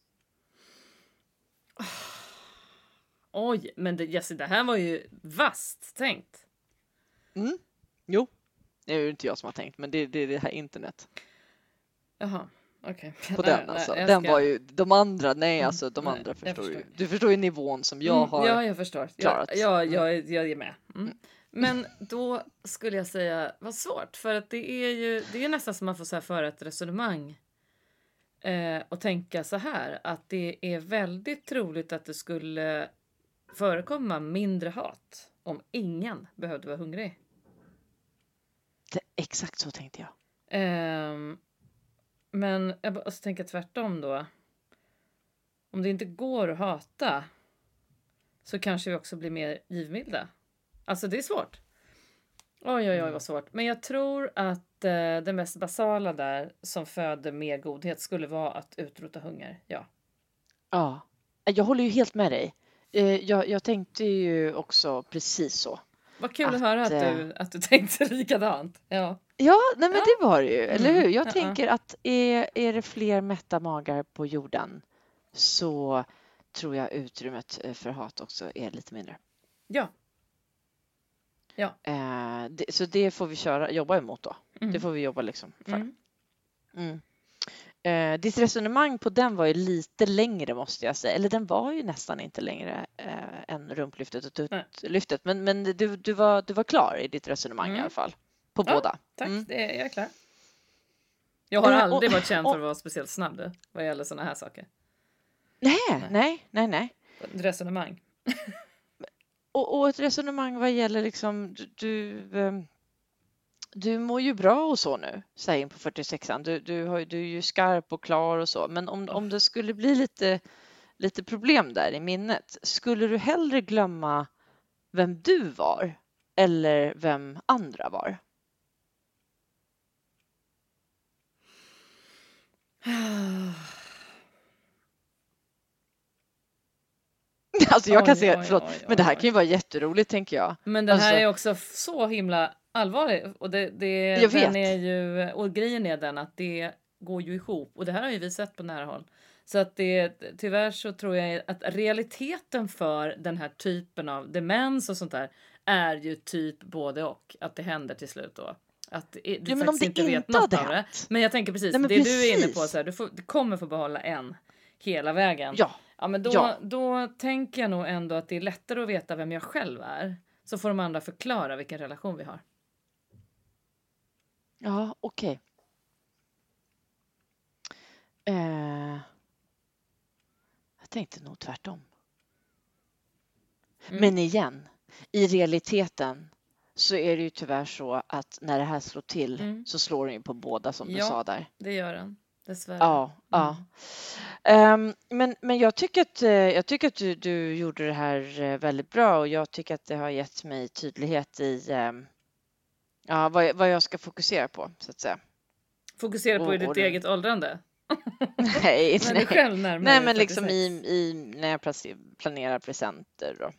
Oj, men det, Jesse, det här var ju vasst tänkt. Mm. Jo, det är ju inte jag som har tänkt, men det, det är det här internet Jaha, okej. på Nej, den nej, alltså. jag Den ska- var ju, de andra, nej Mm, alltså de nej, andra jag förstår ju. förstår. Du förstår ju nivån som jag Mm, har. Ja, jag förstår. klarat. Jag, jag, Mm. jag, jag är med. Mm. Men då skulle jag säga, vad svårt, för att det är ju det är nästan som man får så här föra ett resonemang eh, och tänka så här att det är väldigt troligt att det skulle förekomma mindre hat om ingen behövde vara hungrig. Det, exakt så tänkte jag. Ehm, men jag bara- och så tänker tvärtom då. Om det inte går att hata så kanske vi också blir mer givmilda. Alltså det är svårt. Oj, oj, oj vad svårt. Men jag tror att eh, det mest basala där som föder mer godhet skulle vara att utrota hunger. Ja. Ja, jag håller ju helt med dig. Eh, Jag, jag tänkte ju också precis så. Vad kul att, Att, höra att eh, du, att du tänkte likadant. Ja. Ja, nej men Ja. det var det ju, eller Mm, hur? Jag ja, tänker att är, är det fler mätta magar på jorden så tror jag utrymmet eh, för hat också är lite mindre. Ja. Eh, det, så det får vi köra, jobba emot då. Mm. Det får vi jobba liksom för. Mm. Mm. Eh, ditt resonemang på den var ju lite längre måste jag säga, eller den var ju nästan inte längre eh, än rumplyftet och tuttlyftet. Men, men du, du, var, du var klar i ditt resonemang i Mm. alla fall, på Ja, båda. Tack, Mm. det är jag är klar. Jag har aldrig varit känd för att vara speciellt snabb du, vad gäller såna här saker. Nej, nej, nej, nej. Resonemang. Och, och ett resonemang vad gäller liksom du, du, ehm, du mår ju bra och så nu, säger in på 46an. Du, du, har, du är ju skarp och klar och så. Men om, om det skulle bli lite, lite problem där i minnet, skulle du hellre glömma vem du var eller vem andra var? Alltså jag kan Oj, säga, oj, förlåt, oj, men det här kan ju vara jätteroligt tänker jag. Men den här Alltså- är också så himla allvarlig. Och, det, det, Jag vet. är ju, och grejen är den att det går ju ihop. Och det här har ju vi sett på nära håll. Så att det, tyvärr så tror jag att realiteten för den här typen av demens och sånt där är ju typ både och. Att det händer till slut då. Att du Ja, men om faktiskt det inte vet något av det. Men jag tänker precis, Nej, det du är inne på, precis. så här, du, får, du kommer få behålla en hela vägen. Ja, Ja, men då, Ja. då tänker jag nog ändå att det är lättare att veta vem jag själv är. Så får de andra förklara vilken relation vi har. ja okej. Eh, jag tänkte nog tvärtom. Mm. Men igen, i realiteten så är det ju tyvärr så att när det här slår till Mm. så slår den ju på båda som du Ja. sa där. Det gör den, dessvärre. Ja, ja. Mm. Ehm, men, men jag tycker att, eh, jag tycker att du, du gjorde det här eh, väldigt bra och jag tycker att det har gett mig tydlighet i ehm, ja, vad, jag- vad jag ska fokusera på så att säga. Fokusera på Och- i ditt och eget åldrande. Nej, du nej. nej men liksom 46. i, i, när jag planerar presenter och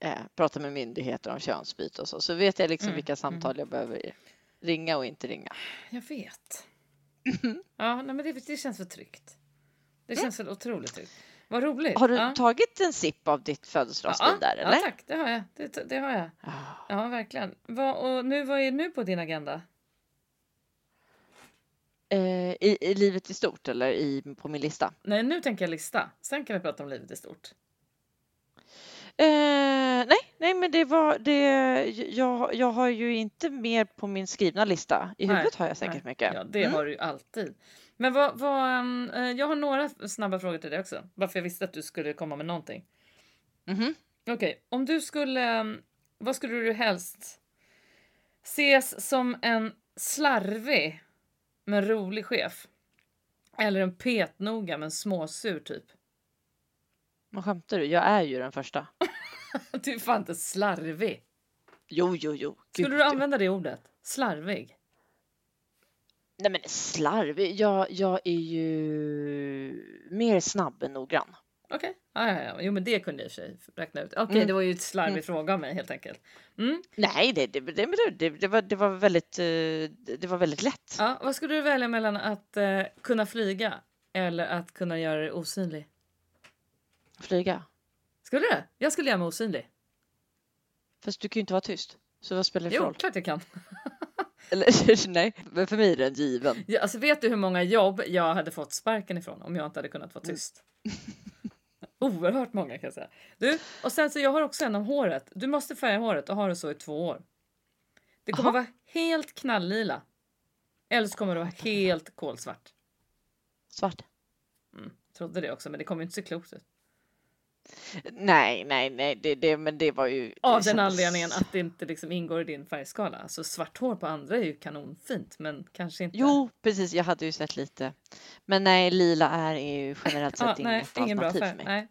eh, pratar med myndigheter om könsbyte och så, så vet jag liksom Mm, vilka samtal jag behöver ringa och inte ringa. Jag vet. Ja, nej, men det, det känns för tryggt. Det känns så otroligt tryggt. Vad roligt. Har du ja. tagit en sipp av ditt födelsedagsvin ja, där eller? Ja, tack. Det har jag. Det, det har jag. Ah. Ja, verkligen. Vad, och nu, vad är nu på din agenda? Eh, i, I livet i stort eller i, på min lista? Nej, nu tänker jag lista. Sen kan vi prata om livet i stort. Eh, nej, nej, men det var det. Jag, jag har ju inte mer på min skrivna lista. I Nej, huvudet har jag säkert nej. mycket. Ja, det Mm. har du ju alltid. Men vad, vad, ehm, eh, jag har några snabba frågor till dig också. Varför jag visste att du skulle komma med någonting. Mhm. Okej, om du skulle... ehm, Vad skulle du helst ses som en slarvig men rolig chef? Eller en petnoga men småsur typ? Vad skämtar du? Jag är ju den första. Du är fan inte slarvig. Jo, jo, jo. Skulle Gud, du använda det ordet? Slarvig? Nej, men slarvig. Jag, jag är ju mer snabb än noggrann. Okej, ja, ja, ja. Jo men det kunde jag i och för sig räkna ut. Okej, Mm. det var ju ett slarvig Mm. fråga av mig helt enkelt. Mm. Nej, det, det, det, det, var, det, var väldigt, eh, det var väldigt lätt. Ja, vad skulle du välja mellan att eh, kunna flyga eller att kunna göra dig osynlig? Flyga. Skulle du? Jag skulle göra mig osynlig. Fast du kan ju inte vara tyst. Så vad spelar det för Jo, roll? klart jag kan. Eller, nej, men för mig är den given. Ja, alltså, vet du hur många jobb jag hade fått sparken ifrån om jag inte hade kunnat vara tyst? Oerhört många kan jag säga. Du, och sen så jag har också en om håret. Du måste färga håret och ha det så i två år. Det kommer Aha. vara helt knalllila. Eller så kommer det vara helt kolsvart. Svart. Mm, trodde det också, men det kommer inte se klokt ut. Nej, nej, nej, det, det, men det var ju... Av det den kändes- anledningen att det inte liksom ingår i din färgskala. Så svart hår på andra är ju kanonfint, men kanske inte. Jo, precis, jag hade ju sett lite. Men nej, lila är ju generellt sett nej, inget ingen bra färg. för mig. Nej.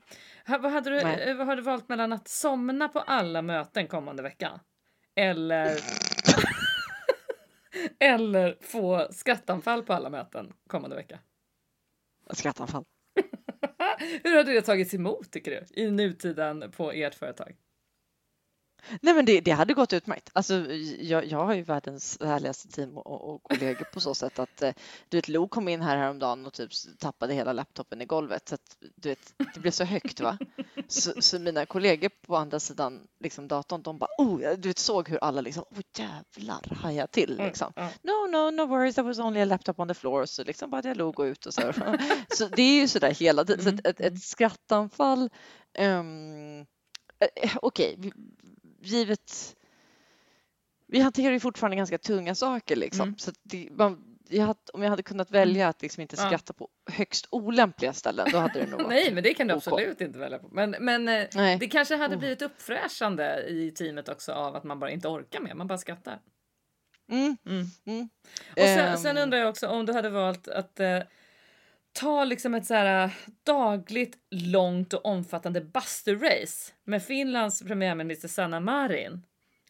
Vad, hade du, Nej. eh, vad har du valt mellan att somna på alla möten kommande vecka? Eller... eller få skrattanfall på alla möten kommande vecka? Skrattanfall. Hur har det tagits emot tycker du? I nutiden på ert företag? Nej, men det, det hade gått utmärkt. Alltså, jag, jag har ju världens härligaste team och, och kollegor på så sätt att eh, du vet, Lo kom in här häromdagen och typ tappade hela laptopen i golvet. Så att, du vet, det blev så högt va. Så, så mina kollegor på andra sidan liksom, datorn, de bara oh, du vet, såg hur alla liksom, oh jävlar, hajade till liksom. Ja. No, no, no worries, that was only a laptop on the floor. Så liksom bara jag gå ut och så. så det är ju så där hela tiden. Så Mm, ett, ett, mm. ett skrattanfall. Um, Okej, givet. Vi hanterar ju fortfarande ganska tunga saker liksom. Mm. Så det, man, jag hade, om jag hade kunnat välja att liksom inte Ja. skratta på högst olämpliga ställen, då hade det nog varit... Nej, men det kan du OK. absolut inte välja på. Men, men eh, Nej. det kanske hade Oh. blivit uppfräschande i teamet också av att man bara inte orkar mer, man bara skrattar. Mm, Mm. mm. Och sen, sen Ehm, undrar jag också om du hade valt att eh, ta liksom ett så här eh, dagligt långt och omfattande basturace med Finlands premiärminister Sanna Marin.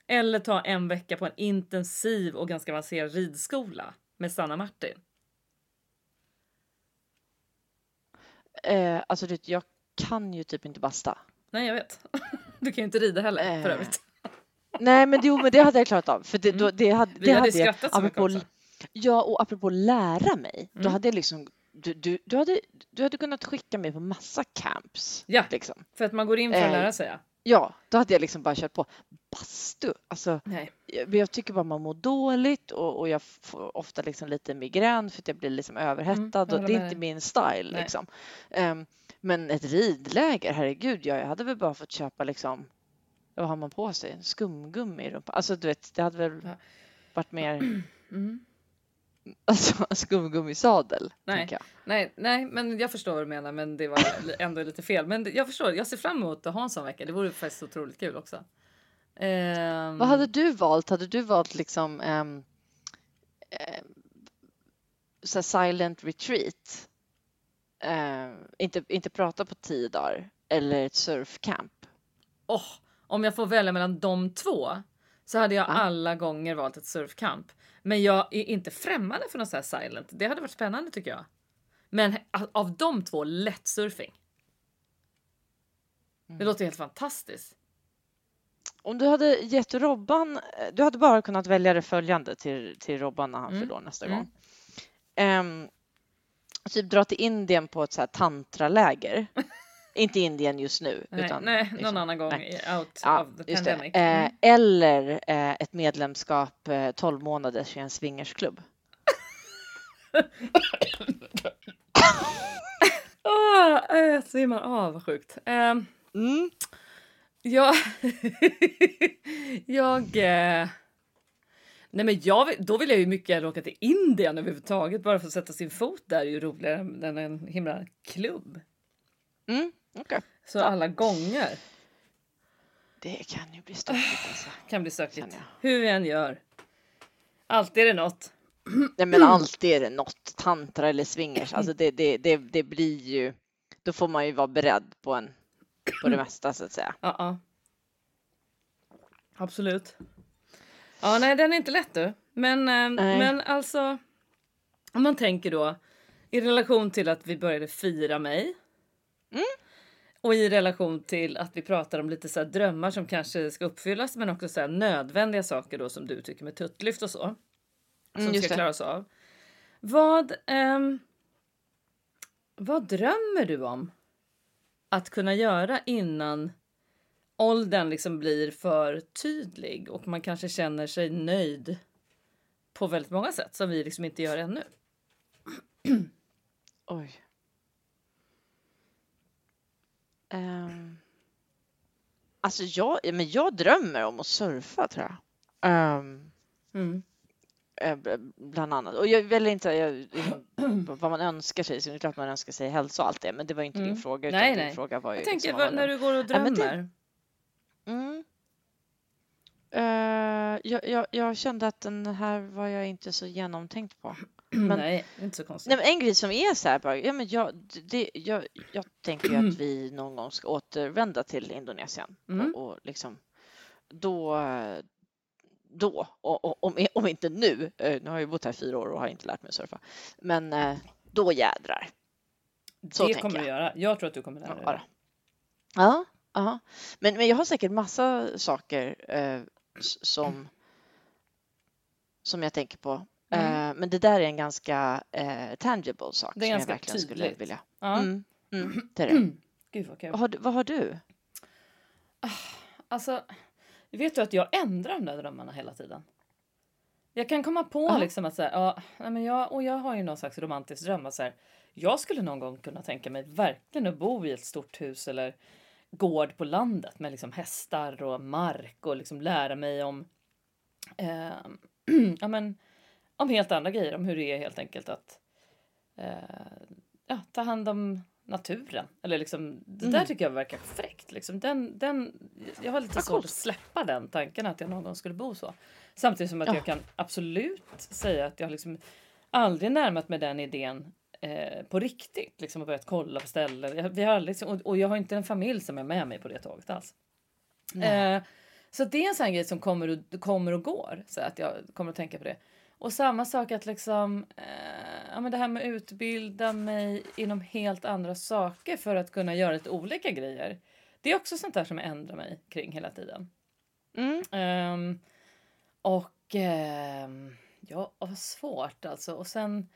Eller ta en vecka på en intensiv och ganska avancerad ridskola med Sanna Martin. eh, alltså, det, jag kan ju typ inte basta. Nej, jag vet. Du kan ju inte rida heller för Eh, övrigt. Nej, men, jo, men det hade jag klarat av. För det, då, det hade, Vi det hade hade jag, skrattat så mycket apropå, också. Ja, och apropå lära mig, då Mm. hade jag liksom du, du, du, hade, du hade kunnat skicka mig på massa camps. Ja. Liksom. För att man går in för att Eh, lära sig. Ja. Ja, då hade jag liksom bara kört på. Bastu, alltså Nej. jag, jag tycker bara man mår dåligt och, och jag får ofta liksom lite migrän för att jag blir liksom överhettad jag och det är inte min style. Nej. Liksom. Ehm, men ett ridläger, herregud, jag, jag hade väl bara fått köpa liksom, vad har man på sig? Skumgummi i rumpan. Alltså du vet, det hade väl Ja. varit mer Mm. Alltså, skumgummisadel. Nej. Nej, nej, men jag förstår vad du menar, men det var ändå lite fel. Men jag förstår, jag ser fram emot att ha en sån vecka. Det vore faktiskt otroligt kul också. Ehm, Vad hade du valt? Hade du valt liksom um, här silent retreat? Inte, inte prata på tio dagar eller ett surfcamp? åh, om jag får välja mellan de två så hade jag Ja. alla gånger valt ett surfcamp. Men jag är inte främmande för något så här silent. Det hade varit spännande tycker jag. Men av de två, lätt surfing. Det Mm. låter helt fantastiskt. Om du hade gett Robban, eh, du hade bara kunnat välja det följande till, till Robban när han Mm, fyller år nästa mm. gång. Ehm, typ dra till Indien på ett så här tantraläger. inte Indien just nu. Nej, utan nej någon liksom- annan gång nej. i out Ja, of the pandemic. Eh, Mm. eller eh, ett medlemskap eh, 12 månader i en swingersklubb. Åh, jag svimmar av, vad sjukt. Ehm, Mm. Ja, jag... Eh... Nej men jag då vill jag ju mycket åka till Indien överhuvudtaget. Bara för att sätta sin fot där är ju roligare än en himla klubb. Mm. Okej. Så alla gånger Det kan ju bli stökigt alltså. kan bli stökigt. Hur vi än gör. Alltid är det något. Nej men alltid är det något, tantra eller swingers. Alltså det, det, det, det blir ju, då får man ju vara beredd på, en, på det mesta så att säga. Ja, ja. Absolut. Ja, nej, den är inte lätt du. Men, eh, Nej. men alltså, om man tänker då i relation till att vi började fira mig. Mm. Och i relation till att vi pratar om lite så drömmar som kanske ska uppfyllas men också så nödvändiga saker då som du tycker med tuttlyft och så. Som Mm, ska klaras av. Vad, ehm, vad drömmer du om att kunna göra innan åldern liksom blir för tydlig och man kanske känner sig nöjd på väldigt många sätt som vi liksom inte gör ännu. Oj. Um, alltså jag, ja, men jag drömmer om att surfa tror jag. Ehm, Mm. eh, bland annat. Och jag vill inte jag, vad man önskar sig, så det är klart man önskar sig hälsa och allt det, men det var inte Mm. din fråga. Utan Nej, din nej. fråga var ju Jag tänker liksom när du går och Ja, drömmer. Mm. Eh, jag, jag, jag kände att den här var jag inte så genomtänkt på. men- Nej, inte så konstigt. Nej, men en grej som är så här, bara, ja, men jag, det, jag, jag tänker ju att vi någon gång ska återvända till Indonesien. Mm. Och, och liksom, då, då och, och, om, om inte nu, eh, nu har jag ju bott här fyra år och har inte lärt mig surfa, men eh, då jädrar. så det kommer du jag. göra. Jag tror att du kommer lära dig. Ja, det. ja. Men, men jag har säkert massa saker eh, som, som jag tänker på. Mm. Eh, men det där är en ganska eh, tangible sak Det är som jag ganska verkligen skulle tydligt. vilja. Ja. Mm, mm, det är det. Gud vad kul. Vad har, du- vad har du? Alltså, vet du att jag ändrar de där drömmarna hela tiden? Jag kan komma på Ja. liksom att så här, ja, men jag, och jag har ju någon slags romantisk dröm att så här, jag skulle någon gång kunna tänka mig verkligen att bo i ett stort hus eller gård på landet med liksom hästar och mark och liksom lära mig om eh, ja, men, om helt andra grejer, om hur det är helt enkelt att eh, ja, ta hand om naturen. Eller liksom, det där Mm. tycker jag verkar fräckt. Liksom. Den, den, jag har lite Vad svårt coolt. att släppa den tanken att jag någon gång skulle bo så. Samtidigt som att Ja. jag kan absolut säga att jag liksom aldrig närmat mig den idén eh, på riktigt. Liksom och börjat kolla på ställen. Jag, vi har liksom, och, och jag har inte en familj som är med mig på det tåget alls. Eh, så det är en sån grej som kommer och, kommer och går. Så att jag kommer att tänka på det. Och samma sak att liksom, eh, ja, men det här med att utbilda mig inom helt andra saker för att kunna göra lite olika grejer. Det är också sånt där som jag ändrar mig kring hela tiden. Mm. Ehm, och ehm, ja, vad svårt alltså. Och sen.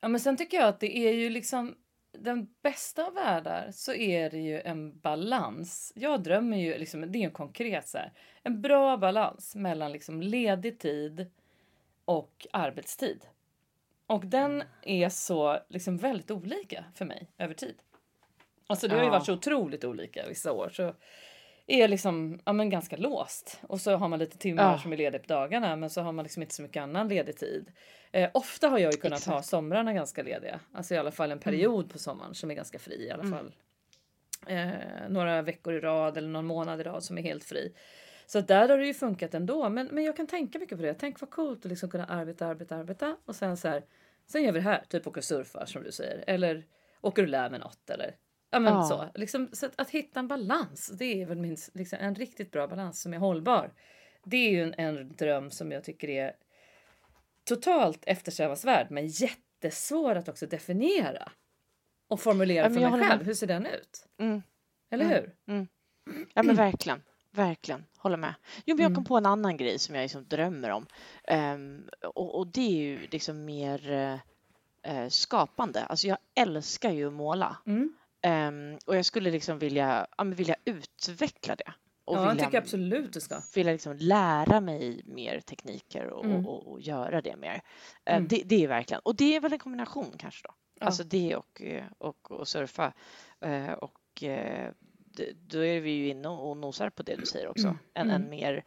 Ja, men sen tycker jag att det är ju liksom den bästa av världar så är det ju en balans. Jag drömmer ju liksom, det är en konkret så här, en bra balans mellan liksom ledig tid och arbetstid. Och den är så liksom väldigt olika för mig över tid. Alltså det har ju varit så otroligt olika vissa år. Så är liksom ja, men ganska låst. Och så har man lite timmar Ja. som är ledig på dagarna men så har man liksom inte så mycket annan ledig tid. Eh, ofta har jag ju kunnat ha Exakt. somrarna ganska lediga. Alltså i alla fall en period på sommaren som är ganska fri i alla Mm. fall. Eh, några veckor i rad eller någon månad i rad som är helt fri. Så där har det ju funkat ändå. Men, men jag kan tänka mycket på det. Tänk vad coolt att liksom kunna arbeta, arbeta, arbeta och sen så här. Sen gör vi det här, typ åker och surfar som du säger. Eller åker och lär mig något eller Ja men Ja. så. Liksom, så att, att hitta en balans, det är väl min, liksom, en riktigt bra balans som är hållbar. Det är ju en, en dröm som jag tycker är totalt eftersträvansvärd men jättesvår att också definiera. Och formulera Ja, för mig själv. med. Hur ser den ut? Mm. Eller Mm. hur? Ja men verkligen, verkligen, håller med. Jo men jag kom Mm. på en annan grej som jag liksom drömmer om. Ehm, och, och det är ju liksom mer eh, skapande. Alltså jag älskar ju att måla. Mm. Ehm, och jag skulle liksom vilja, ja, men vilja utveckla det. Och Ja, jag vilja, tycker absolut du ska. vilja liksom lära mig mer tekniker och, Mm. och, och göra det mer. Ehm, Mm. det, det är verkligen, och det är väl en kombination kanske då. Ja. Alltså det och, eh, och, och surfa. Eh, och eh, då är vi ju inne och nosar på det du säger också. Mm. En, en Mm. mer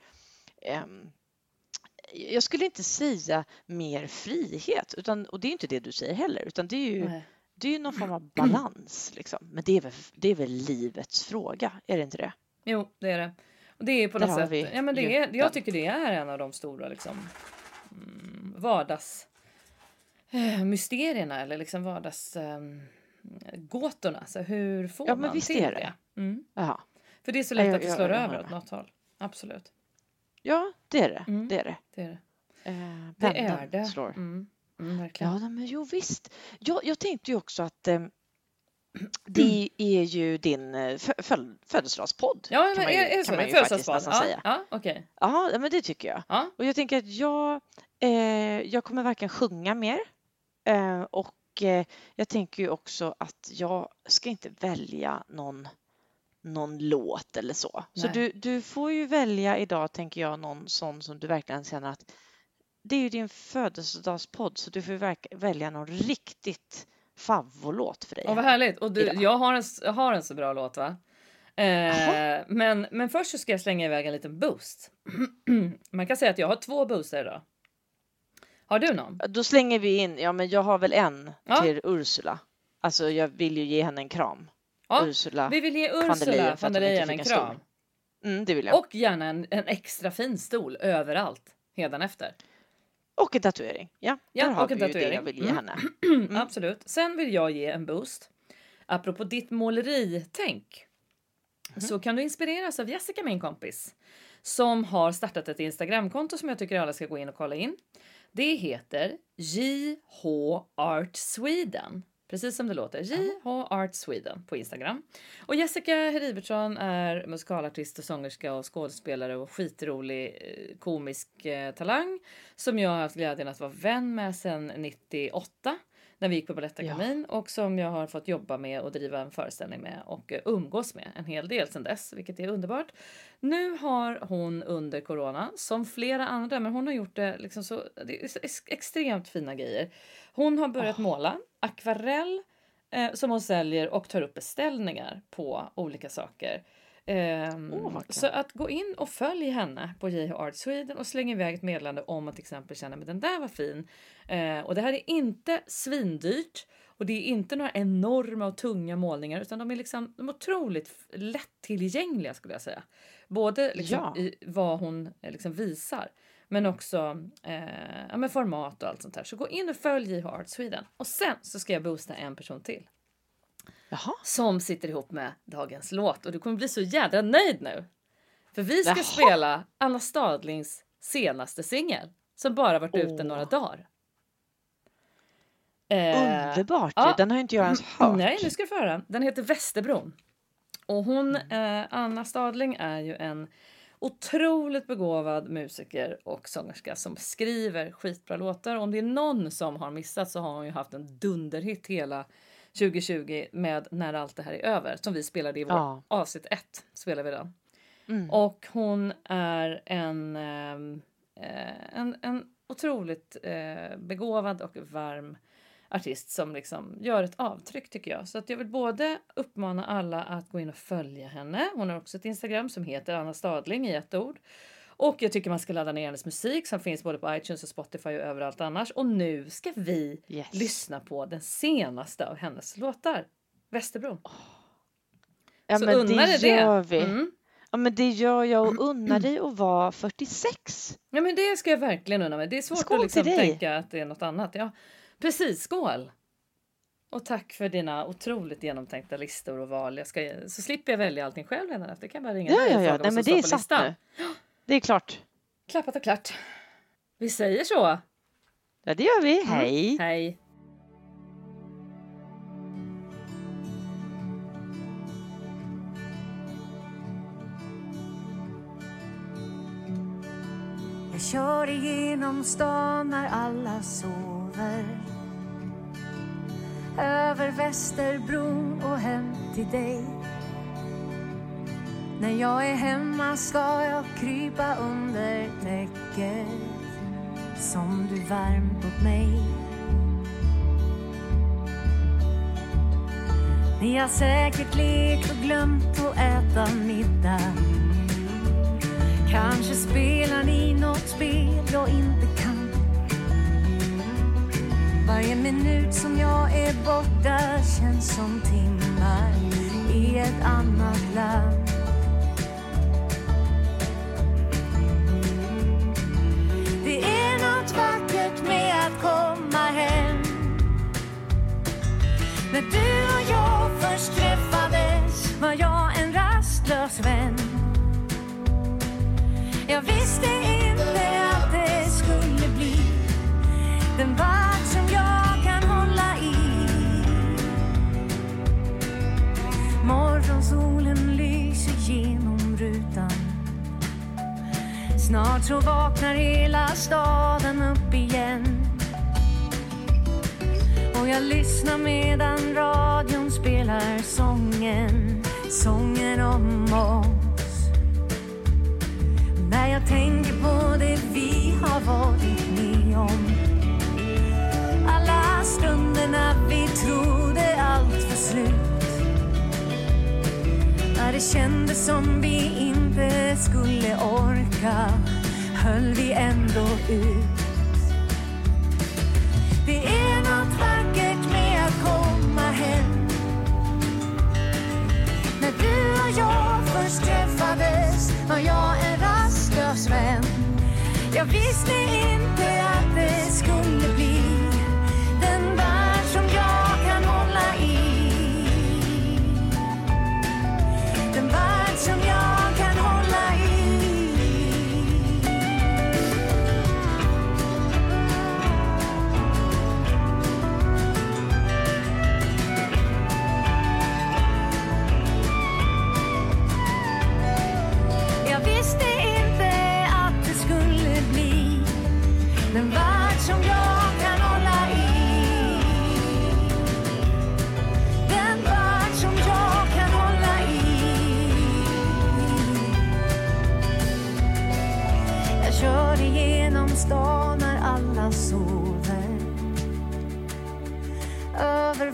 ehm, jag skulle inte säga mer frihet, utan, och det är inte det du säger heller, utan det är ju, Nej. Det är ju någon form av balans. Liksom. Men det är, väl, det är väl livets fråga, är det inte det? Jo, det är det. Och det är på Där något sätt. Ja, men det är, jag tycker det är en av de stora liksom, mm, vardags eh, eller liksom vardags eh, gåtorna. Så hur får Ja, men man visst till är det? det. Mm. För det är så lätt jag- att det slår jag över åt något håll. Absolut. Ja, det är det. Mm. Det är det. Det är det. Eh, Det är det. slår. Mm. Mm. Ja, men jo visst. Jag, jag tänkte ju också att eh, det är ju din eh, fö, föl, födelsedagspodd. Ja, men kan man ju, är, är det kan så? man ju faktiskt nästan Ja, säga. ja okej. Ja, men det tycker jag. Ja. Och jag tänker att jag, eh, jag kommer varken sjunga mer eh, och eh, jag tänker ju också att jag ska inte välja någon, någon låt eller så. Så Nej. du, du får ju välja idag, tänker jag, någon sån som du verkligen känner att det är ju din födelsedagspodd så du får välja någon riktigt favvolåt för dig. Ja, vad här. härligt. Och du, jag, har en, jag har en så bra låt va? Eh, men, men först så ska jag slänga iväg en liten boost. Man kan säga att jag har två booster idag. Har du någon? Då slänger vi in, ja men jag har väl en Ja. till Ursula. Alltså jag vill ju ge henne en kram. Ja, Ursula. Vi vill ge Ursula van der Leyen en kram. Mm, det vill jag. Och, gärna en, en extra fin stol överallt hädanefter. En tatuering. Ja, Ja, där har och en vi det tatuering. jag vill ge Mm. henne. Absolut. Sen vill jag ge en boost. Apropå ditt måleritänk. Mhm. Så kan du inspireras av Jessica, min kompis. Som har startat ett Instagramkonto som jag tycker alla ska gå in och kolla in. Det heter JH Art Sweden. Precis som det låter. JH Art Sweden på Instagram. Och Jessica Heribertsson är musikalartist och sångerska och skådespelare och skitrolig eh, komisk eh, talang som jag har haft glädjen att vara vän med sedan 98 när vi gick på Balettakademin och som jag har fått jobba med och driva en föreställning med och eh, umgås med en hel del sedan dess, vilket är underbart. Nu har hon under corona, som flera andra, men hon har gjort det liksom så, det är extremt fina grejer. Hon har börjat Ah. måla akvarell eh, som hon säljer och tar upp beställningar på olika saker. Vad kul. så att gå in och följ henne på JH Art Sweden och släng iväg ett meddelande om att till exempel känna men den där var fin. Eh, och det här är inte svindyrt och det är inte några enorma och tunga målningar utan de är liksom de är otroligt lättillgängliga skulle jag säga. Både liksom Ja. i vad hon eh, liksom visar men också eh, ja, med format och allt sånt där. Så gå in och följ JH Art Sweden och sen så ska jag boosta en person till Jaha. som sitter ihop med dagens låt och du kommer bli så jädra nöjd nu. För vi ska Jaha. spela Anna Stadlings senaste singel som bara varit ute några dagar. Eh, Underbart ja. Den har inte jag ens hört. Nej, nu ska du få höra. Den heter Västerbron. Och hon, eh, Anna Stadling, är ju en otroligt begåvad musiker och sångerska som skriver skitbra låtar. Om det är någon som har missat så har hon ju haft en dunderhit hela 2020 med När allt det här är över som vi spelade i vår Ja. avsnitt 1. Spelar vi den. Mm. Och hon är en, ehm, eh, en, en otroligt eh, begåvad och varm artist som liksom gör ett avtryck tycker jag. Så att jag vill både uppmana alla att gå in och följa henne. Hon har också ett Instagram som heter Anna Stadling i ett ord. Och jag tycker man ska ladda ner hennes musik som finns både på iTunes och Spotify och överallt annars. Och nu ska vi Yes. lyssna på den senaste av hennes låtar. Västerbron. Ja, Så men det det. gör vi. Mm. Ja, men det gör jag och unnar dig att vara 46. Ja men det ska jag verkligen unna mig. Det är svårt Skål att liksom tänka att det är något annat. Ja, precis, skål! Och tack för dina otroligt genomtänkta listor och val. Jag ska, så slipper jag välja allting själv redan efter. kan jag bara ringa Ja, dig ja, ja. Nej, men det är satt listan. nu. Det är klart. Klappat och klart. Vi säger så. Ja, det gör vi. Hej. Hej! Jag kör igenom stan när alla sover över Västerbron och hem till dig. När jag är hemma ska jag krypa under täcket som du värmt åt mig. Ni har säkert lekt och glömt att äta middag. Kanske spelar ni något spel jag inte kan varje minut som jag är borta känns som timmar i ett annat land. Det är nåt vackert med att komma hem. När du och jag först träffades var jag en rastlös vän. Jag visste inte att det skulle bli den värld Snart så vaknar hela staden upp igen. Och jag lyssnar medan radion spelar sången, sången om oss. När jag tänker på det vi har varit med om Alla stunderna vi trodde allt var slut när det kändes som vi inte skulle orka höll vi ändå ut. Det är något vackert med att komma hem. När du och jag först träffades var jag en rastlös vän Jag visste inte att det skulle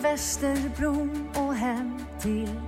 Västerbron och hem till